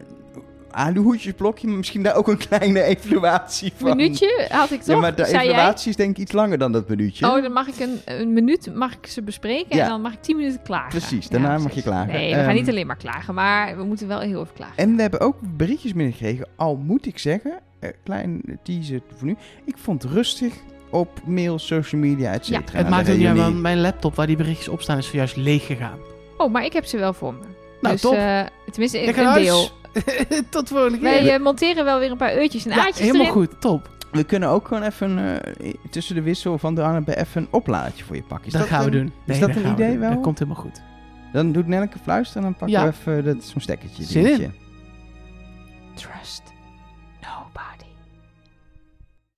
aluhoedjesblokje, maar misschien daar ook een kleine evaluatie van. Minuutje had ik toch? Ja, maar de zei jij? evaluatie is denk ik iets langer dan dat minuutje. Oh, dan mag ik een, een minuut mag ik ze bespreken Ja. en dan mag ik tien minuten klagen. Precies, daarna mag je klagen. Nee, we gaan Ehm, niet alleen maar klagen, maar we moeten wel heel even klagen. En we hebben ook berichtjes binnengekregen. Al moet ik zeggen, eh, klein teaser voor nu. Ik vond het rustig op mail, social media, et Ja, cetera. Het na maakt ook niet uit, want mijn laptop waar die berichtjes op staan is zojuist leeg gegaan. Oh, maar ik heb ze wel voor me. Nou, dus, top. eh, tenminste, Ik een deel. (laughs) Tot volgende keer. Wij eh, monteren wel weer een paar uurtjes en ja, aatjes helemaal erin. goed. Top. We kunnen ook gewoon even eh, tussen de wissel van de armen bij even een oplaadje voor je pakken. Is dat, gaan we doen. Nee, dat dat een idee wel? Dat komt helemaal goed. Dan doet Nelleke fluisteren en dan pakken Ja. we even dat- zo'n stekkertje. Zin in. Trust.